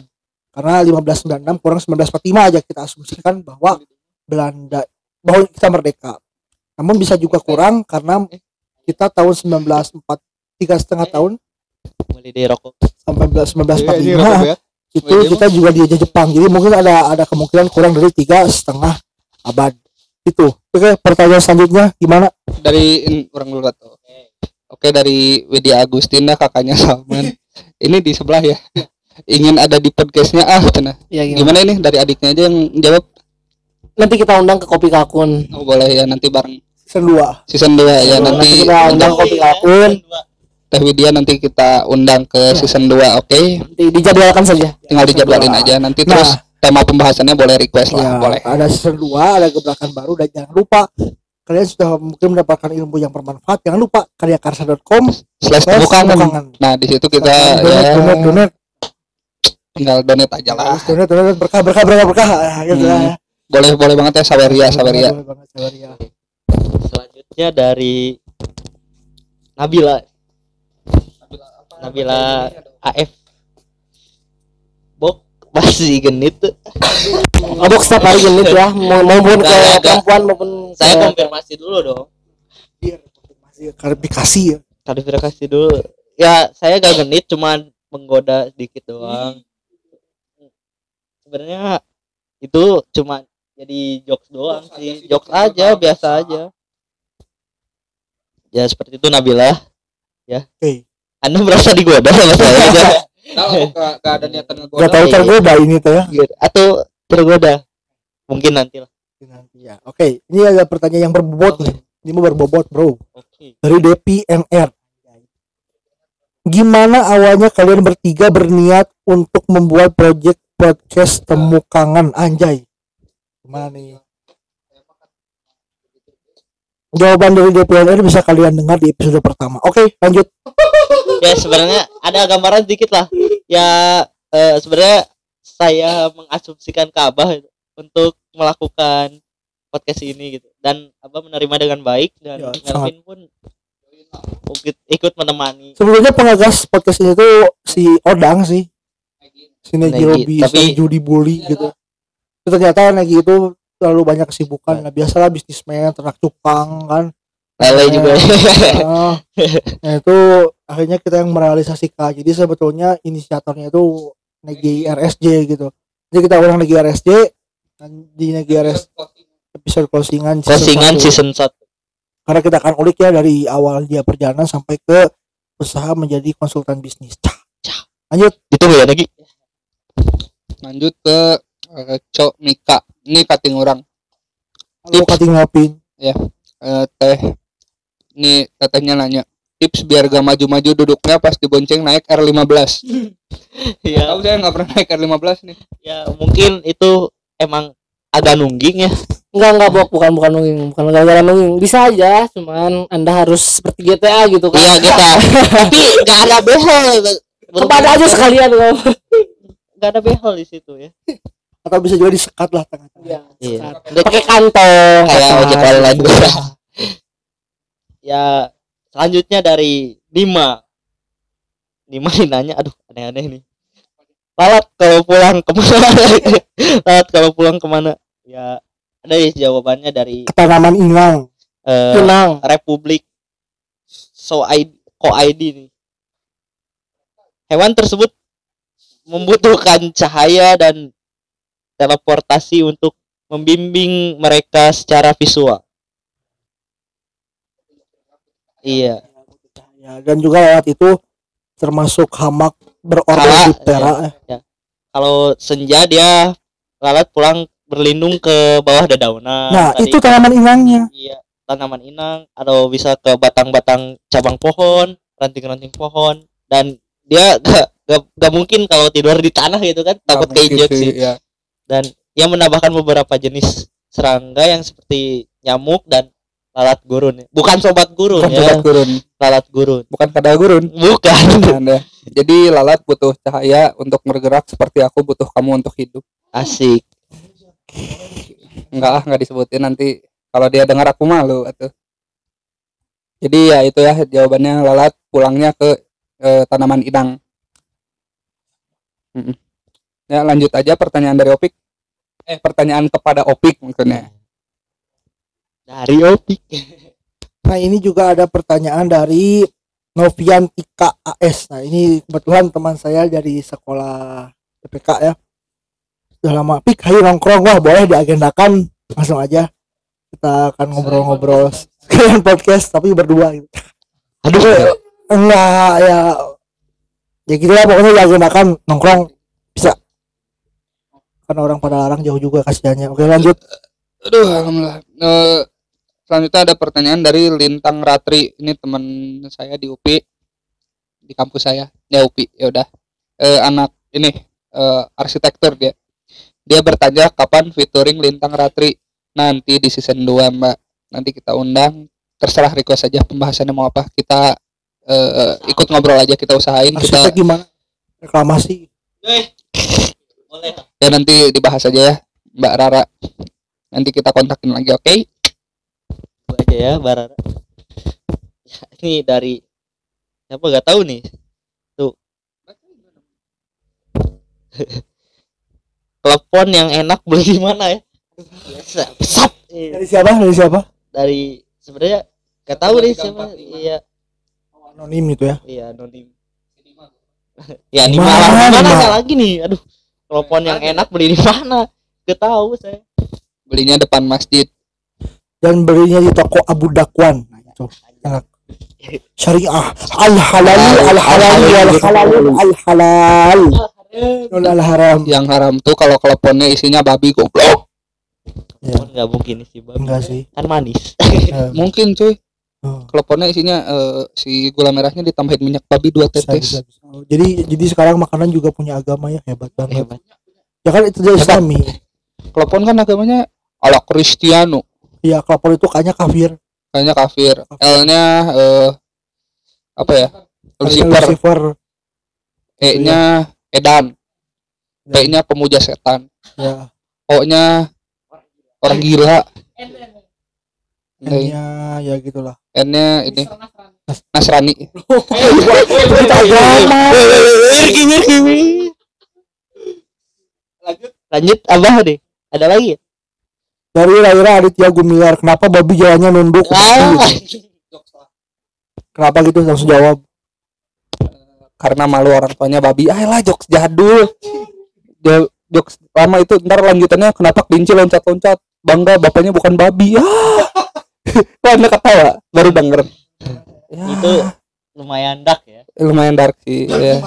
S2: Karena 1596 kurang 1945 aja kita asumsikan bahwa Belanda bahwa kita merdeka. Namun bisa juga kurang karena kita tahun 1904 tiga setengah tahun
S1: mulai dari rokok
S2: sampai
S3: Iya,
S2: 1945 itu kita juga dijajah Jepang. Jadi mungkin ada ada kemungkinan kurang dari tiga setengah abad. Itu. Oke pertanyaan selanjutnya gimana?
S3: Dari orang dulu tuh oke dari Widya Agustina kakaknya Salman. Ini di sebelah ya. Ingin ada di podcastnya. Ah cina
S4: Ya gimana?
S3: gimana ini? Dari adiknya aja yang jawab.
S4: Nanti kita undang ke Kopi Kakun.
S3: oh, boleh ya nanti bareng.
S2: Season 2
S3: season 2 ya
S2: Nanti
S3: nanti
S4: kita undang
S3: undang.
S4: Kopi Kakun.
S3: Teh Widya nanti kita undang ke season 2 oke.
S4: Nanti dijadwalkan saja.
S3: tinggal dijadwalin aja. Nanti terus tema pembahasannya boleh request
S2: ya,
S3: lah boleh.
S2: ada season 2 ada gebrakan baru dan jangan lupa kalian sudah mungkin mendapatkan ilmu yang bermanfaat. Jangan lupa karyakarsa.com
S3: slash temukangan. nah di situ kita
S2: donat
S3: ya.
S2: donat donat
S3: tinggal donate aja lah.
S2: Donat donat berkah berkah berkah berkah. Ah, gitu
S3: Hmm.
S2: lah.
S3: boleh boleh banget ya saweria saweria.
S2: Boleh banget, Saweria.
S1: selanjutnya dari Nabila. Nabila AF Masih genit tuh.
S4: Mabok setiap hari genit ya. Mau maupun ke perempuan maupun
S1: saya konfirmasi dulu dong.
S2: Biar masih klarifikasi ya.
S1: Klarifikasi dulu. Ya saya gak genit cuman menggoda sedikit doang. Sebenarnya itu cuma jadi jokes doang sih. Jokes aja biasa aja. Ya seperti itu Nabila. Ya.
S2: Oke.
S1: anda merasa digoda sama saya
S3: Kalau gak, gak ada niatan
S2: Gak tahu
S1: iya.
S2: tergoda ini tuh ya
S1: atau tergoda. Mungkin nanti lah.
S2: Nanti ya. Oke ini ada pertanyaan yang berbobot nih. Ini mau berbobot bro.
S1: Oke.
S2: Dari Depi gimana awalnya kalian bertiga berniat untuk membuat project podcast temu kangen? Anjay. Gimana nih jawaban dari DPR bisa kalian dengar di episode pertama. Oke lanjut.
S1: Ya sebenarnya ada gambaran sedikit lah. Ya eh, sebenarnya saya mengasumsikan Ka'bah itu untuk melakukan podcast ini gitu. Dan abah menerima dengan baik dan
S2: Ya,
S1: Melvin pun ikut, ikut menemani.
S2: Sebelumnya pengagas podcast ini tuh si Odang sih. Si Negi Robi
S1: tapi-
S2: Judi Bully gitu. Ternyata Negi itu terlalu banyak kesibukan. Nah biasalah bisnismen ternak cupang kan.
S1: Lele juga.
S2: Nah, nah itu akhirnya kita yang merealisasikan jadi sebetulnya inisiatornya itu Negi RSJ gitu. Jadi kita ulang Negi RSJ dan di Negi RS episode closingan. season
S1: closingan
S2: satu.
S1: season 1
S2: karena kita akan ulik ya dari awal dia perjalanan sampai ke usaha menjadi konsultan bisnis. Cah, cah. lanjut.
S1: Ditunggu ya lagi
S3: lanjut ke eh, Cok Mika ini kating orang.
S2: Halo kating ngapin
S3: Eh, teh. Ini tetehnya nanya tips biar gak maju-maju duduknya pas dibonceng naik R15
S1: ya
S3: tahu saya nggak pernah naik R15 nih.
S1: Ya mungkin itu emang agak nungging ya.
S4: Enggak enggak Bok, bukan bukan nungging, bukan gara-gara nungging. Bisa aja, cuman Anda harus seperti GTA gitu kan.
S1: iya kita tapi nggak ada behel.
S4: Kepada aja sekalian kau.
S1: nggak ada behel di situ ya
S2: atau bisa juga disekat lah tengah-tengah.
S4: Iya.
S1: Iya.
S4: Pakai kantong.
S1: kayak ojek online ya selanjutnya dari Dima. Dima ini nanya aduh aneh-aneh nih. Lalat kalau pulang ke mana? Lalat kalau pulang ke mana? Ya ada ya jawabannya dari
S2: tanaman ingang
S1: eh,
S4: Tenang.
S1: Republik So ID Ko ID nih. Hewan tersebut membutuhkan cahaya dan teleportasi untuk membimbing mereka secara visual. Iya.
S2: Ya dan juga lewat itu termasuk hamak berorbit
S1: Kala,
S2: di tera
S1: kalau senja dia lalat pulang berlindung ke bawah dedaunan.
S2: Nah
S1: Tadi
S2: itu tanaman inangnya.
S1: Iya tanaman inang atau bisa ke batang-batang cabang pohon ranting-ranting pohon. Dan dia gak, gak, gak mungkin kalau tidur di tanah gitu kan takut keinjek sih
S3: ya.
S1: Dan ia menambahkan beberapa jenis serangga yang seperti nyamuk dan lalat gurun. Bukan sobat gurun
S3: bukan
S1: ya.
S3: sobat gurun.
S1: Lalat gurun.
S3: Bukan kadal gurun.
S1: Bukan.
S3: Anda. jadi lalat butuh cahaya untuk bergerak seperti aku butuh kamu untuk hidup.
S1: Asik.
S3: Enggak ah nggak disebutin nanti. Kalau dia dengar aku malu atau jadi ya itu ya jawabannya lalat pulangnya ke eh, tanaman inang. Mm-mm. Ya lanjut aja pertanyaan dari opik. Eh pertanyaan kepada opik maksudnya.
S1: Dari opik.
S2: Nah ini juga ada pertanyaan dari Novian Ika AS nah ini kebetulan teman saya dari sekolah PPK ya. Udah lama. Pik ayo nongkrong. Wah boleh diagendakan. Langsung aja. Kita akan ngobrol-ngobrol sekalian podcast tapi berdua gitu.
S1: Aduh.
S2: Enggak ya. Ya gitu lah pokoknya diagendakan. Nongkrong karena orang pada larang jauh juga kasihannya. Oke lanjut.
S3: Aduh alhamdulillah. Eh, selanjutnya ada pertanyaan dari Lintang Ratri. Ini teman saya di UPI di kampus saya. Ya UPI ya udah. Eh, anak ini eh, arsitektur dia. Dia bertanya kapan featuring Lintang Ratri? Nanti di season 2 mbak. Nanti kita undang. Terserah request aja pembahasannya mau apa. Kita eh, ikut ngobrol aja kita usahain kita
S2: arsitek gimana? Reklamasi
S1: boleh.
S3: Ya nanti dibahas aja ya Mbak Rara. Nanti kita kontakin lagi oke?
S1: Gua aja ya Barara Ya, ini dari siapa gak tahu nih? Tuh. Telepon yang enak beli di mana ya? Biasa.
S2: Dari siapa? Dari siapa?
S1: Dari sebenarnya gak tahu nih siapa. Iya.
S2: Anonim itu ya.
S1: Iya anonim. Ya di
S2: Mana,
S1: mana
S2: di
S1: mana
S2: mana?
S1: lagi nih? Aduh telepon yang enak beli di mana? Gak tahu saya.
S3: Belinya depan masjid.
S2: Dan belinya di toko Abu Dakwan. Nah, enak. Syariah. Al halal al halal al halal al halal nol al haram
S3: yang haram tuh kalau teleponnya isinya babi goblok.
S2: Ya,
S1: nggak mungkin sih bang
S2: enggak sih.
S1: Kan manis.
S3: Mungkin cuy
S2: oh,
S3: teleponnya isinya eh, si gula merahnya ditambahin minyak babi dua
S2: bisa,
S3: tetes
S2: bisa, bisa. Oh, jadi jadi sekarang makanan juga punya agama ya hebat banget
S1: hebat
S2: ya kan itu dari Islami
S3: telepon kan agamanya ala Kristiano
S2: ya kelapor itu kayaknya kafir
S3: Kayaknya kafir. L-nya eh apa ya? Lucifer.
S2: Lucifer
S3: E-nya edan. P-nya pemuja setan.
S2: ya
S3: O-nya orang gila.
S2: N-nya ya gitulah
S3: N-nya ini Nasrani.
S2: kita agama
S1: lanjut lanjut abah deh ada lagi ya?
S2: dari Raira Aditya Gumilar kenapa babi jalannya nunduk
S1: ah
S2: kenapa gitu langsung jawab
S3: Karena malu orang tuanya babi. Ah lah jokes jadul. Dia jokes lama itu ntar lanjutannya kenapa kelinci loncat-loncat. Bangga bapaknya bukan babi. Ah. Wah, anda ketawa baru denger. Ya,
S1: itu lumayan dark ya
S3: lumayan dark sih. ya.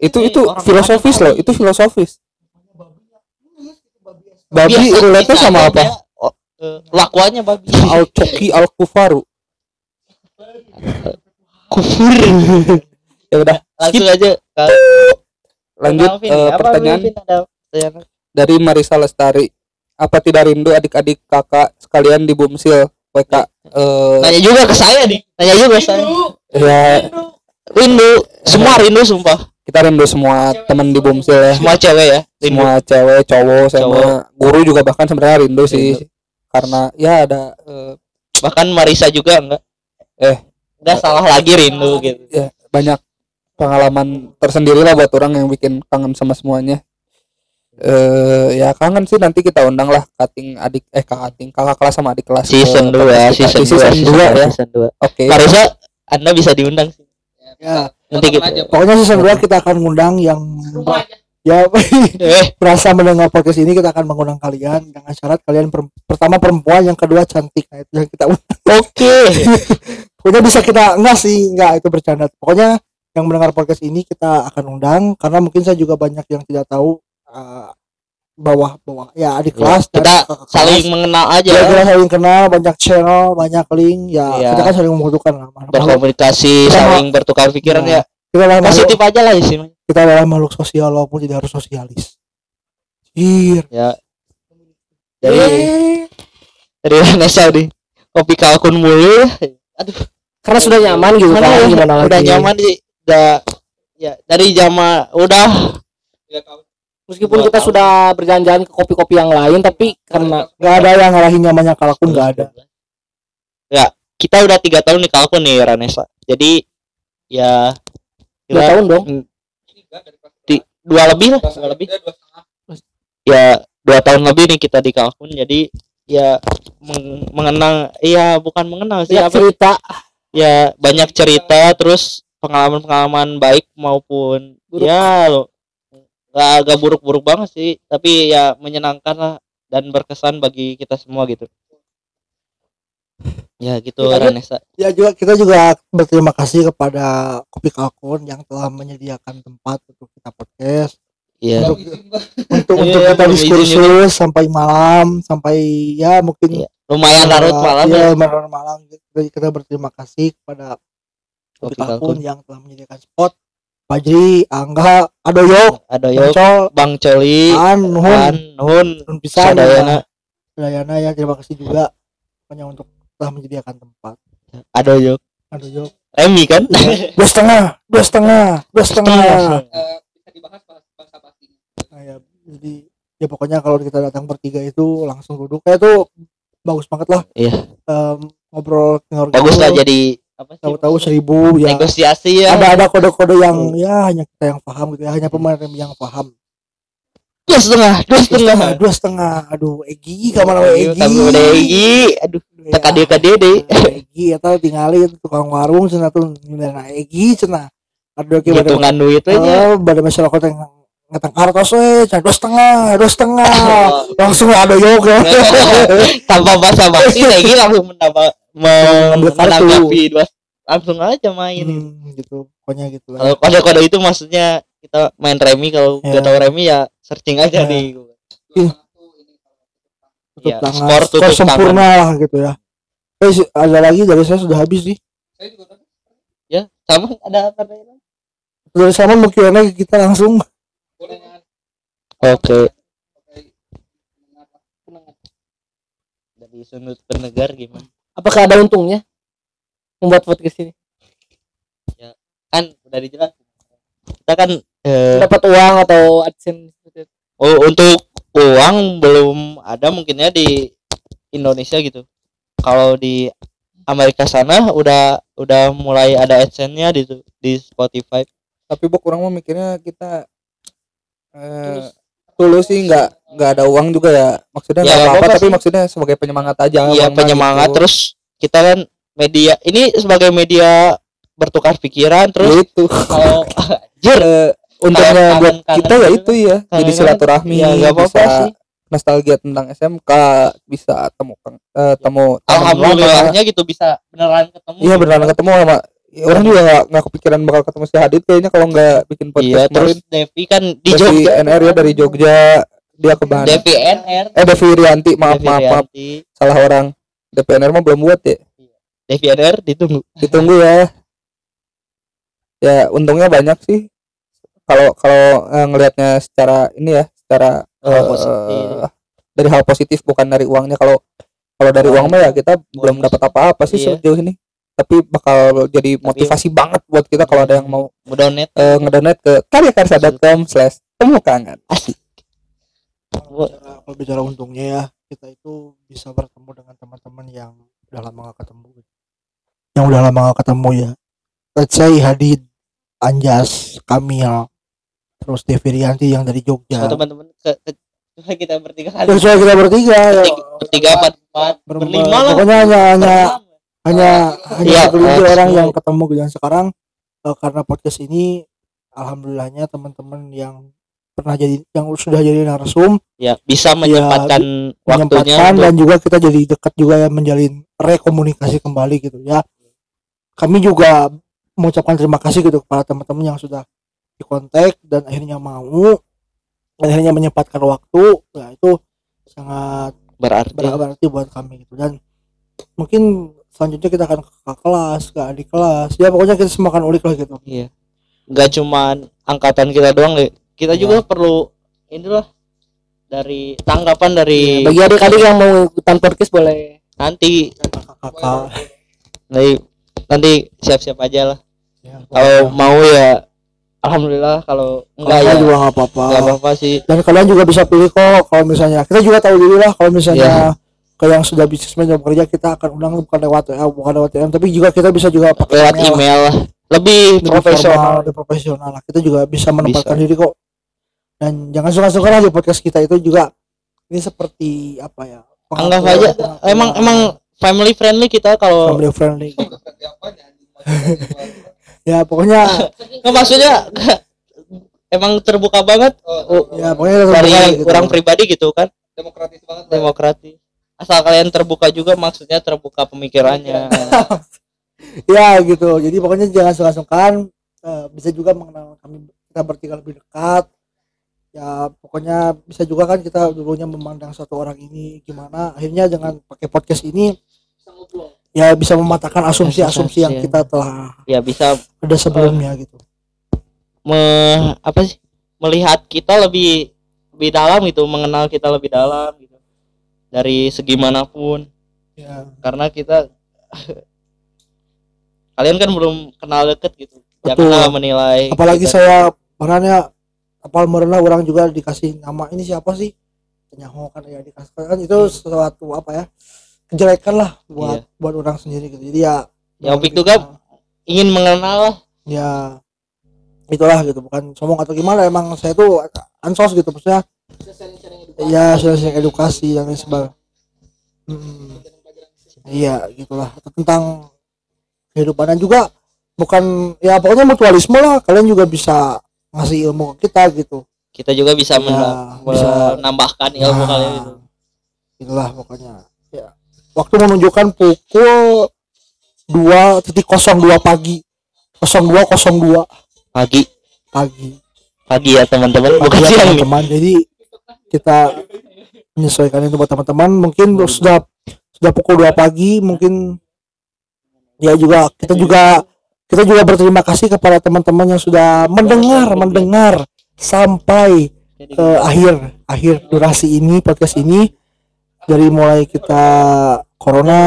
S3: Itu itu filosofis loh, itu filosofis. Babi
S1: Biasa
S3: relate
S1: kita
S3: sama apa?
S1: ya, eh, lakuannya babi
S3: Al Coki Al Kufaru.
S1: kufur
S3: Ya udah,
S1: langsung
S3: skip.
S1: aja
S3: Lanjut
S1: ada pertanyaan?
S3: dari Marisa Lestari. Apa tidak rindu adik-adik kakak sekalian di Bumsil WK? Eh,
S1: Nanya juga ke saya nih. Nanya juga ke saya.
S3: ya
S1: Rindu, semua rindu sumpah.
S3: kita rindu semua teman di Bumsil ya.
S1: Semua cewek ya. Rindu.
S3: Semua cewek, cowok, sama
S1: Cowok.
S3: guru juga bahkan sebenarnya rindu sih.
S1: Rindu.
S3: Karena ya ada eh,
S1: Bahkan Marisa juga enggak.
S3: Eh.
S1: enggak salah lagi rindu gitu.
S3: ya banyak pengalaman tersendiri lah buat orang yang bikin kangen sama semuanya. Eh ya kangen sih nanti kita undang lah kating adik eh kating kakak kelas sama adik kelas
S1: Season
S3: ke
S1: 2,
S3: podcast kita.
S1: season
S3: Di
S1: 2,
S3: season 2 ya.
S1: Season 2.
S3: Oke.
S1: Marisa, Anda bisa diundang sih.
S2: ya
S1: Nanti kita
S2: pokoknya season 2 kita akan ngundang yang ya
S1: eh
S2: merasa mendengar podcast ini kita akan mengundang kalian dengan syarat kalian per- pertama perempuan yang kedua cantik nah itu yang kita
S1: oke.
S2: pokoknya bisa kita enggak sih enggak itu bercanda pokoknya yang mendengar podcast ini kita akan undang karena mungkin saya juga banyak yang tidak tahu eh, bawah bawah ya adik kelas dan
S1: kita
S2: kakak kelas.
S1: saling mengenal aja
S2: ya kita saling kenal banyak channel banyak link ya
S1: Iya.
S2: kita kan saling membutuhkan
S1: berkomunikasi,
S2: Kita
S1: saling bertukar pikiran
S2: Nah,
S1: ya.
S2: kita adalah makhluk,
S1: Positif aja lah sih.
S2: kita adalah makhluk sosial walaupun tidak harus sosialis Iya.
S1: Ya. Dari dari Vanessa nih. Kopi kalkun mulu. Aduh,
S4: karena sudah nyaman gitu kan
S1: ya?
S4: gimana lagi
S1: udah nyaman sih. Udah ya dari zaman udah
S4: meskipun kita
S1: tahun.
S4: sudah berjalan-jalan ke kopi-kopi yang lain tapi karena
S2: nggak ada yang ngalahin nyamannya kalkun nggak ada
S1: Ya, kita udah tiga tahun di kalkun nih Ranesa. Jadi ya
S4: dua tahun dong
S1: di- dua lebih lah, dua lebih. Ya dua tahun lebih nih kita di kalkun. Jadi ya meng- mengenal iya bukan mengenal sih
S4: ya
S1: apa
S4: cerita
S1: ya banyak cerita terus pengalaman-pengalaman baik maupun
S4: Buruk.
S1: ya lo nggak agak buruk-buruk banget sih tapi ya menyenangkan lah dan berkesan bagi kita semua gitu. Ya gitu
S2: Ya,
S1: Ranesa.
S2: ya juga kita juga berterima kasih kepada kopi kalkun yang telah menyediakan tempat untuk kita podcast.
S1: Ya
S2: untuk untuk,
S1: Iya,
S2: untuk
S1: iya,
S2: kita diskursus sampai malam sampai ya mungkin
S1: Iya, lumayan larut malam
S2: ya,
S1: ya.
S2: larut malam. Jadi kita berterima kasih kepada kopi Kalkun. yang telah menyediakan spot Fajri Angga Adoyo
S1: ada yo
S2: Col
S1: Bang Coli
S2: An Nuhun
S1: An Nun
S2: Nun Pisan
S1: Sadayana
S2: Dayana? Ya terima kasih juga. Hanya untuk telah menyediakan tempat.
S1: Ada yo
S2: Adoyo
S1: Remi kan?
S2: Dua setengah dua setengah dua setengah.
S3: bisa dibahas bahasa pastinya.
S2: Nah, ya, jadi ya pokoknya kalau kita datang bertiga itu langsung duduk. Kayak tuh bagus banget lah.
S1: Iya.
S2: Em, ngobrol ngobrol
S1: bagus lah jadi apa sih?
S2: Tahu-tahu seribu ya.
S1: Negosiasi ya.
S2: Ada ada kode-kode yang ya hanya kita yang paham gitu ya hanya pemain yang paham.
S1: Dua setengah dua setengah.
S2: dua setengah. Aduh Egi kamar Egi
S1: Kamu udah Egi. Aduh
S2: Ya,
S1: tak kade kade deh
S2: Egi eta tinggalin tukang warung cenah tuh nyinana Egi cenah aduh ki bade
S1: hitungan duitnya
S2: oh, bade masyarakat yang ngetang kartos cenah dua setengah dua setengah. Langsung ada yoga.
S1: Tanpa basa basi lagi langsung mendapat
S2: Kartu.
S1: menanggapi dua langsung aja main.
S2: Hmm, gitu. Pokoknya gitu lah.
S1: Kalau kode kode itu maksudnya kita main remi kalau
S2: Ya.
S1: nggak tahu remi ya searching aja
S2: Ya.
S1: di
S2: tutup
S1: ya,
S2: tangan.
S1: skor
S2: skor,
S1: tutup
S2: sempurna lah gitu ya. Eh, ada lagi dari saya sudah habis sih
S1: ya sama ada apa lagi?
S2: dari sama mungkin kita langsung.
S1: Oke. Dari sudut pendengar gimana
S4: apakah ada untungnya membuat podcast ini?
S1: Kan udah dijelasin kita kan eh,
S4: dapat uang atau adsense gitu.
S1: oh, untuk uang belum ada mungkinnya di Indonesia gitu. Kalau di Amerika sana udah udah mulai ada adsense-nya di di Spotify.
S3: Tapi bu kurang mau mikirnya kita eh tulus sih nggak nggak ada uang juga ya maksudnya
S1: Ya,
S3: nggak
S1: nggak
S3: apa-apa tapi
S1: sih.
S3: maksudnya sebagai penyemangat aja
S1: Iya penyemangat
S3: gitu.
S1: terus kita kan media ini sebagai media bertukar pikiran
S3: Ya
S1: terus
S3: itu
S1: kalau anjir
S3: Eh, untungnya buat kita ya
S1: gitu
S3: itu ya jadi
S1: Kangen-kangen.
S3: silaturahmi
S1: ya nggak apa-apa
S3: bisa
S1: sih
S3: nostalgia tentang SMK bisa temu eh, temu
S1: alhamdulillahnya gitu bisa beneran ketemu
S3: iya
S1: gitu.
S3: beneran ketemu sama ya, orang juga nggak nggak kepikiran bakal ketemu si Hadid kayaknya kalau nggak bikin
S1: iya
S3: podcast
S1: terus
S3: kemarin.
S1: Devi kan di
S3: Devi
S1: Jogja.
S3: NR ya dari Jogja. Dia ke Bandung
S1: Devi NR
S3: eh Devi Rianti maaf
S1: Devi
S3: maaf maaf.
S1: Rianti.
S3: salah orang. DPNR mah belum buat ya?
S1: Devi NR ditunggu.
S3: Ditunggu ya. Ya untungnya banyak sih. Kalau kalau eh, ngelihatnya secara ini ya secara
S1: Oh, positif.
S3: dari hal positif bukan dari uangnya. Kalau kalau dari uang mah ya kita belum dapat apa-apa sih
S1: Iya.
S3: sejauh ini tapi bakal jadi motivasi banget buat kita kalau ada yang mau
S1: net
S3: eh, ngedonate ke karyakarsa.com slash temu kangen
S1: asik
S2: Bicara- kalau bicara untungnya ya kita itu bisa bertemu dengan teman-teman yang udah lama gak ketemu. Yang udah lama gak ketemu ya. Let's say Hadid Anjas Kamil terus Devi Rianti yang dari
S1: so,
S2: Jogja
S1: teman-teman ke, ke, coba kita bertiga kali.
S2: Terus kita bertiga ya,
S1: bertiga, bertiga empat empat
S2: berlima
S1: berlima lah.
S2: Pokoknya hanya hanya hanya hanya
S1: Iya,
S2: segelintir orang yang ketemu gitu. Dan sekarang eh, karena podcast ini alhamdulillahnya teman-teman yang pernah jadi yang sudah jadi narsum
S1: ya bisa menyempatkan waktunya
S2: menyempatkan
S1: untuk
S2: dan juga kita jadi dekat juga ya menjalin rekomunikasi kembali gitu ya. Kami juga mengucapkan terima kasih gitu kepada teman-teman yang sudah dikontak dan akhirnya mau dan akhirnya menyempatkan waktu. Ya itu sangat
S1: berarti.
S2: ber- berarti buat kami gitu. Dan mungkin selanjutnya kita akan ke kakak kelas ke adik kelas. Ya pokoknya kita semua akan ulik lah gitu.
S1: Iya. Nggak cuman angkatan kita doang deh kita
S2: Iya.
S1: juga perlu inilah dari tanggapan dari
S4: bagi adik-adik yang mau ikutan podcast boleh.
S1: Nanti.
S2: Kakak-kakak
S1: nanti nanti siap-siap aja lah.
S2: Ya,
S1: kalau mau ya alhamdulillah. Kalau enggak ya
S2: juga nggak apa-apa.
S1: nggak apa-apa sih.
S2: Dan kalian juga bisa pilih kok kalau misalnya kita juga tahu diri lah kalau
S1: Iya.
S2: misalnya ke yang sudah bisnismen yang bekerja kita akan undang bukan lewat WA bukan lewat DM tapi juga kita bisa juga pakai
S1: lewat
S2: email lah.
S1: email lah. Lebih
S2: Lebih
S1: profesional.
S2: lebih profesional lah. Kita juga bisa menempatkan diri kok. Dan jangan suka-suka lah di podcast kita itu juga. Ini seperti apa ya?
S1: Anggap aja
S2: pengakuan.
S1: emang emang family friendly kita kalau
S2: family friendly. Ya pokoknya
S1: nggak maksudnya emang terbuka banget.
S2: Ya pokoknya kita
S1: dari
S2: terbuka gitu.
S1: orang pribadi gitu kan.
S3: Demokratis banget
S1: demokratis asal kalian terbuka juga maksudnya terbuka pemikirannya.
S2: Ya gitu. Jadi pokoknya jangan sungkan-sungkan Eh, bisa juga mengenal kami kita bertiga lebih dekat. Ya pokoknya bisa juga kan kita dulunya memandang satu orang ini gimana. Akhirnya dengan pakai podcast ini ya bisa mematahkan asumsi-asumsi yang kita telah
S1: ya bisa
S2: ada sebelumnya gitu.
S1: me, apa sih? Melihat kita lebih lebih dalam gitu mengenal kita lebih dalam gitu dari segi mana pun.
S2: Ya.
S1: Karena kita kalian kan belum kenal deket gitu.
S2: Betul.
S1: janganlah menilai
S2: apalagi
S1: kita.
S2: saya perannya apal merenah orang juga dikasih nama ini siapa sih? Nyaho kan ya dikasih. Kan itu sesuatu apa ya kejelekan lah buat
S1: Iya.
S2: buat orang sendiri gitu. Jadi ya
S1: Ya, Opik juga ingin mengenal
S2: ya itulah gitu. Bukan sombong atau gimana emang saya tuh ansos gitu maksudnya ya sharing edukasi dan lain sebagainya. Hmm. iya gitulah. Tentang kehidupan dan juga bukan ya pokoknya mutualisme lah. Kalian juga bisa ngasih ilmu ke kita gitu.
S1: Kita juga bisa
S2: Ya, bisa.
S1: menambahkan ilmu
S2: Nah,
S1: kalian gitu
S2: itulah pokoknya. Ya waktu menunjukkan pukul 2.02 pagi. 0202
S1: pagi.
S2: Pagi.
S1: Pagi ya teman-teman. Bukan
S2: ya,
S1: siang. nih
S2: teman-teman. Jadi kita menyesuaikan itu buat teman-teman. Mungkin sudah sudah pukul 2 pagi mungkin ya juga kita juga kita juga berterima kasih kepada teman-teman yang sudah mendengar mendengar sampai ke akhir akhir durasi ini podcast ini. Dari mulai kita corona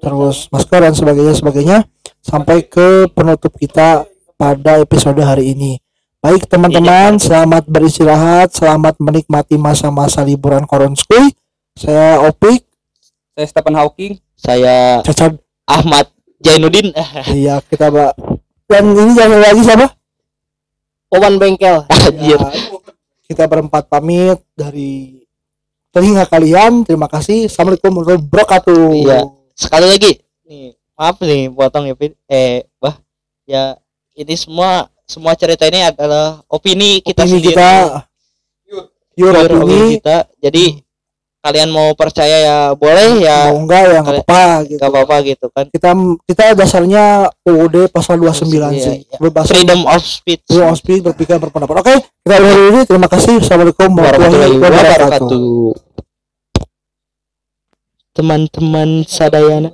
S2: terus masker dan sebagainya sebagainya sampai ke penutup kita pada episode hari ini baik teman-teman selamat beristirahat selamat menikmati masa-masa liburan koronskui saya Opik.
S3: Saya Stephen Hawking.
S1: saya
S2: Caca
S1: Ahmad Jainuddin.
S2: Iya kita mbak dan ini jangan lagi siapa?
S4: Oman bengkel.
S2: Ya, kita berempat pamit dari telinga kalian. Terima kasih. Assalamualaikum warahmatullahi wabarakatuh.
S1: Iya. sekali lagi. Nih maaf nih potong ya Pin. eh bah ya ini semua semua cerita ini adalah opini kita
S2: Opini
S1: sendiri.
S2: kita. Yur,
S1: opini.
S2: opini
S1: kita. Jadi kalian mau percaya ya boleh ya
S2: mau enggak ya nggak
S1: Kalian-
S2: apa-apa gitu.
S1: nggak apa-apa gitu kan.
S2: Kita kita dasarnya UUD pasal 29
S1: Iya,
S2: sih.
S1: iya.
S2: bebas
S1: freedom of speech.
S2: Freedom of speech berpikir berpendapat. Oke kita udah dulu terima kasih. Assalamualaikum
S1: warahmatullahi wabarakatuh. Teman-teman sadayana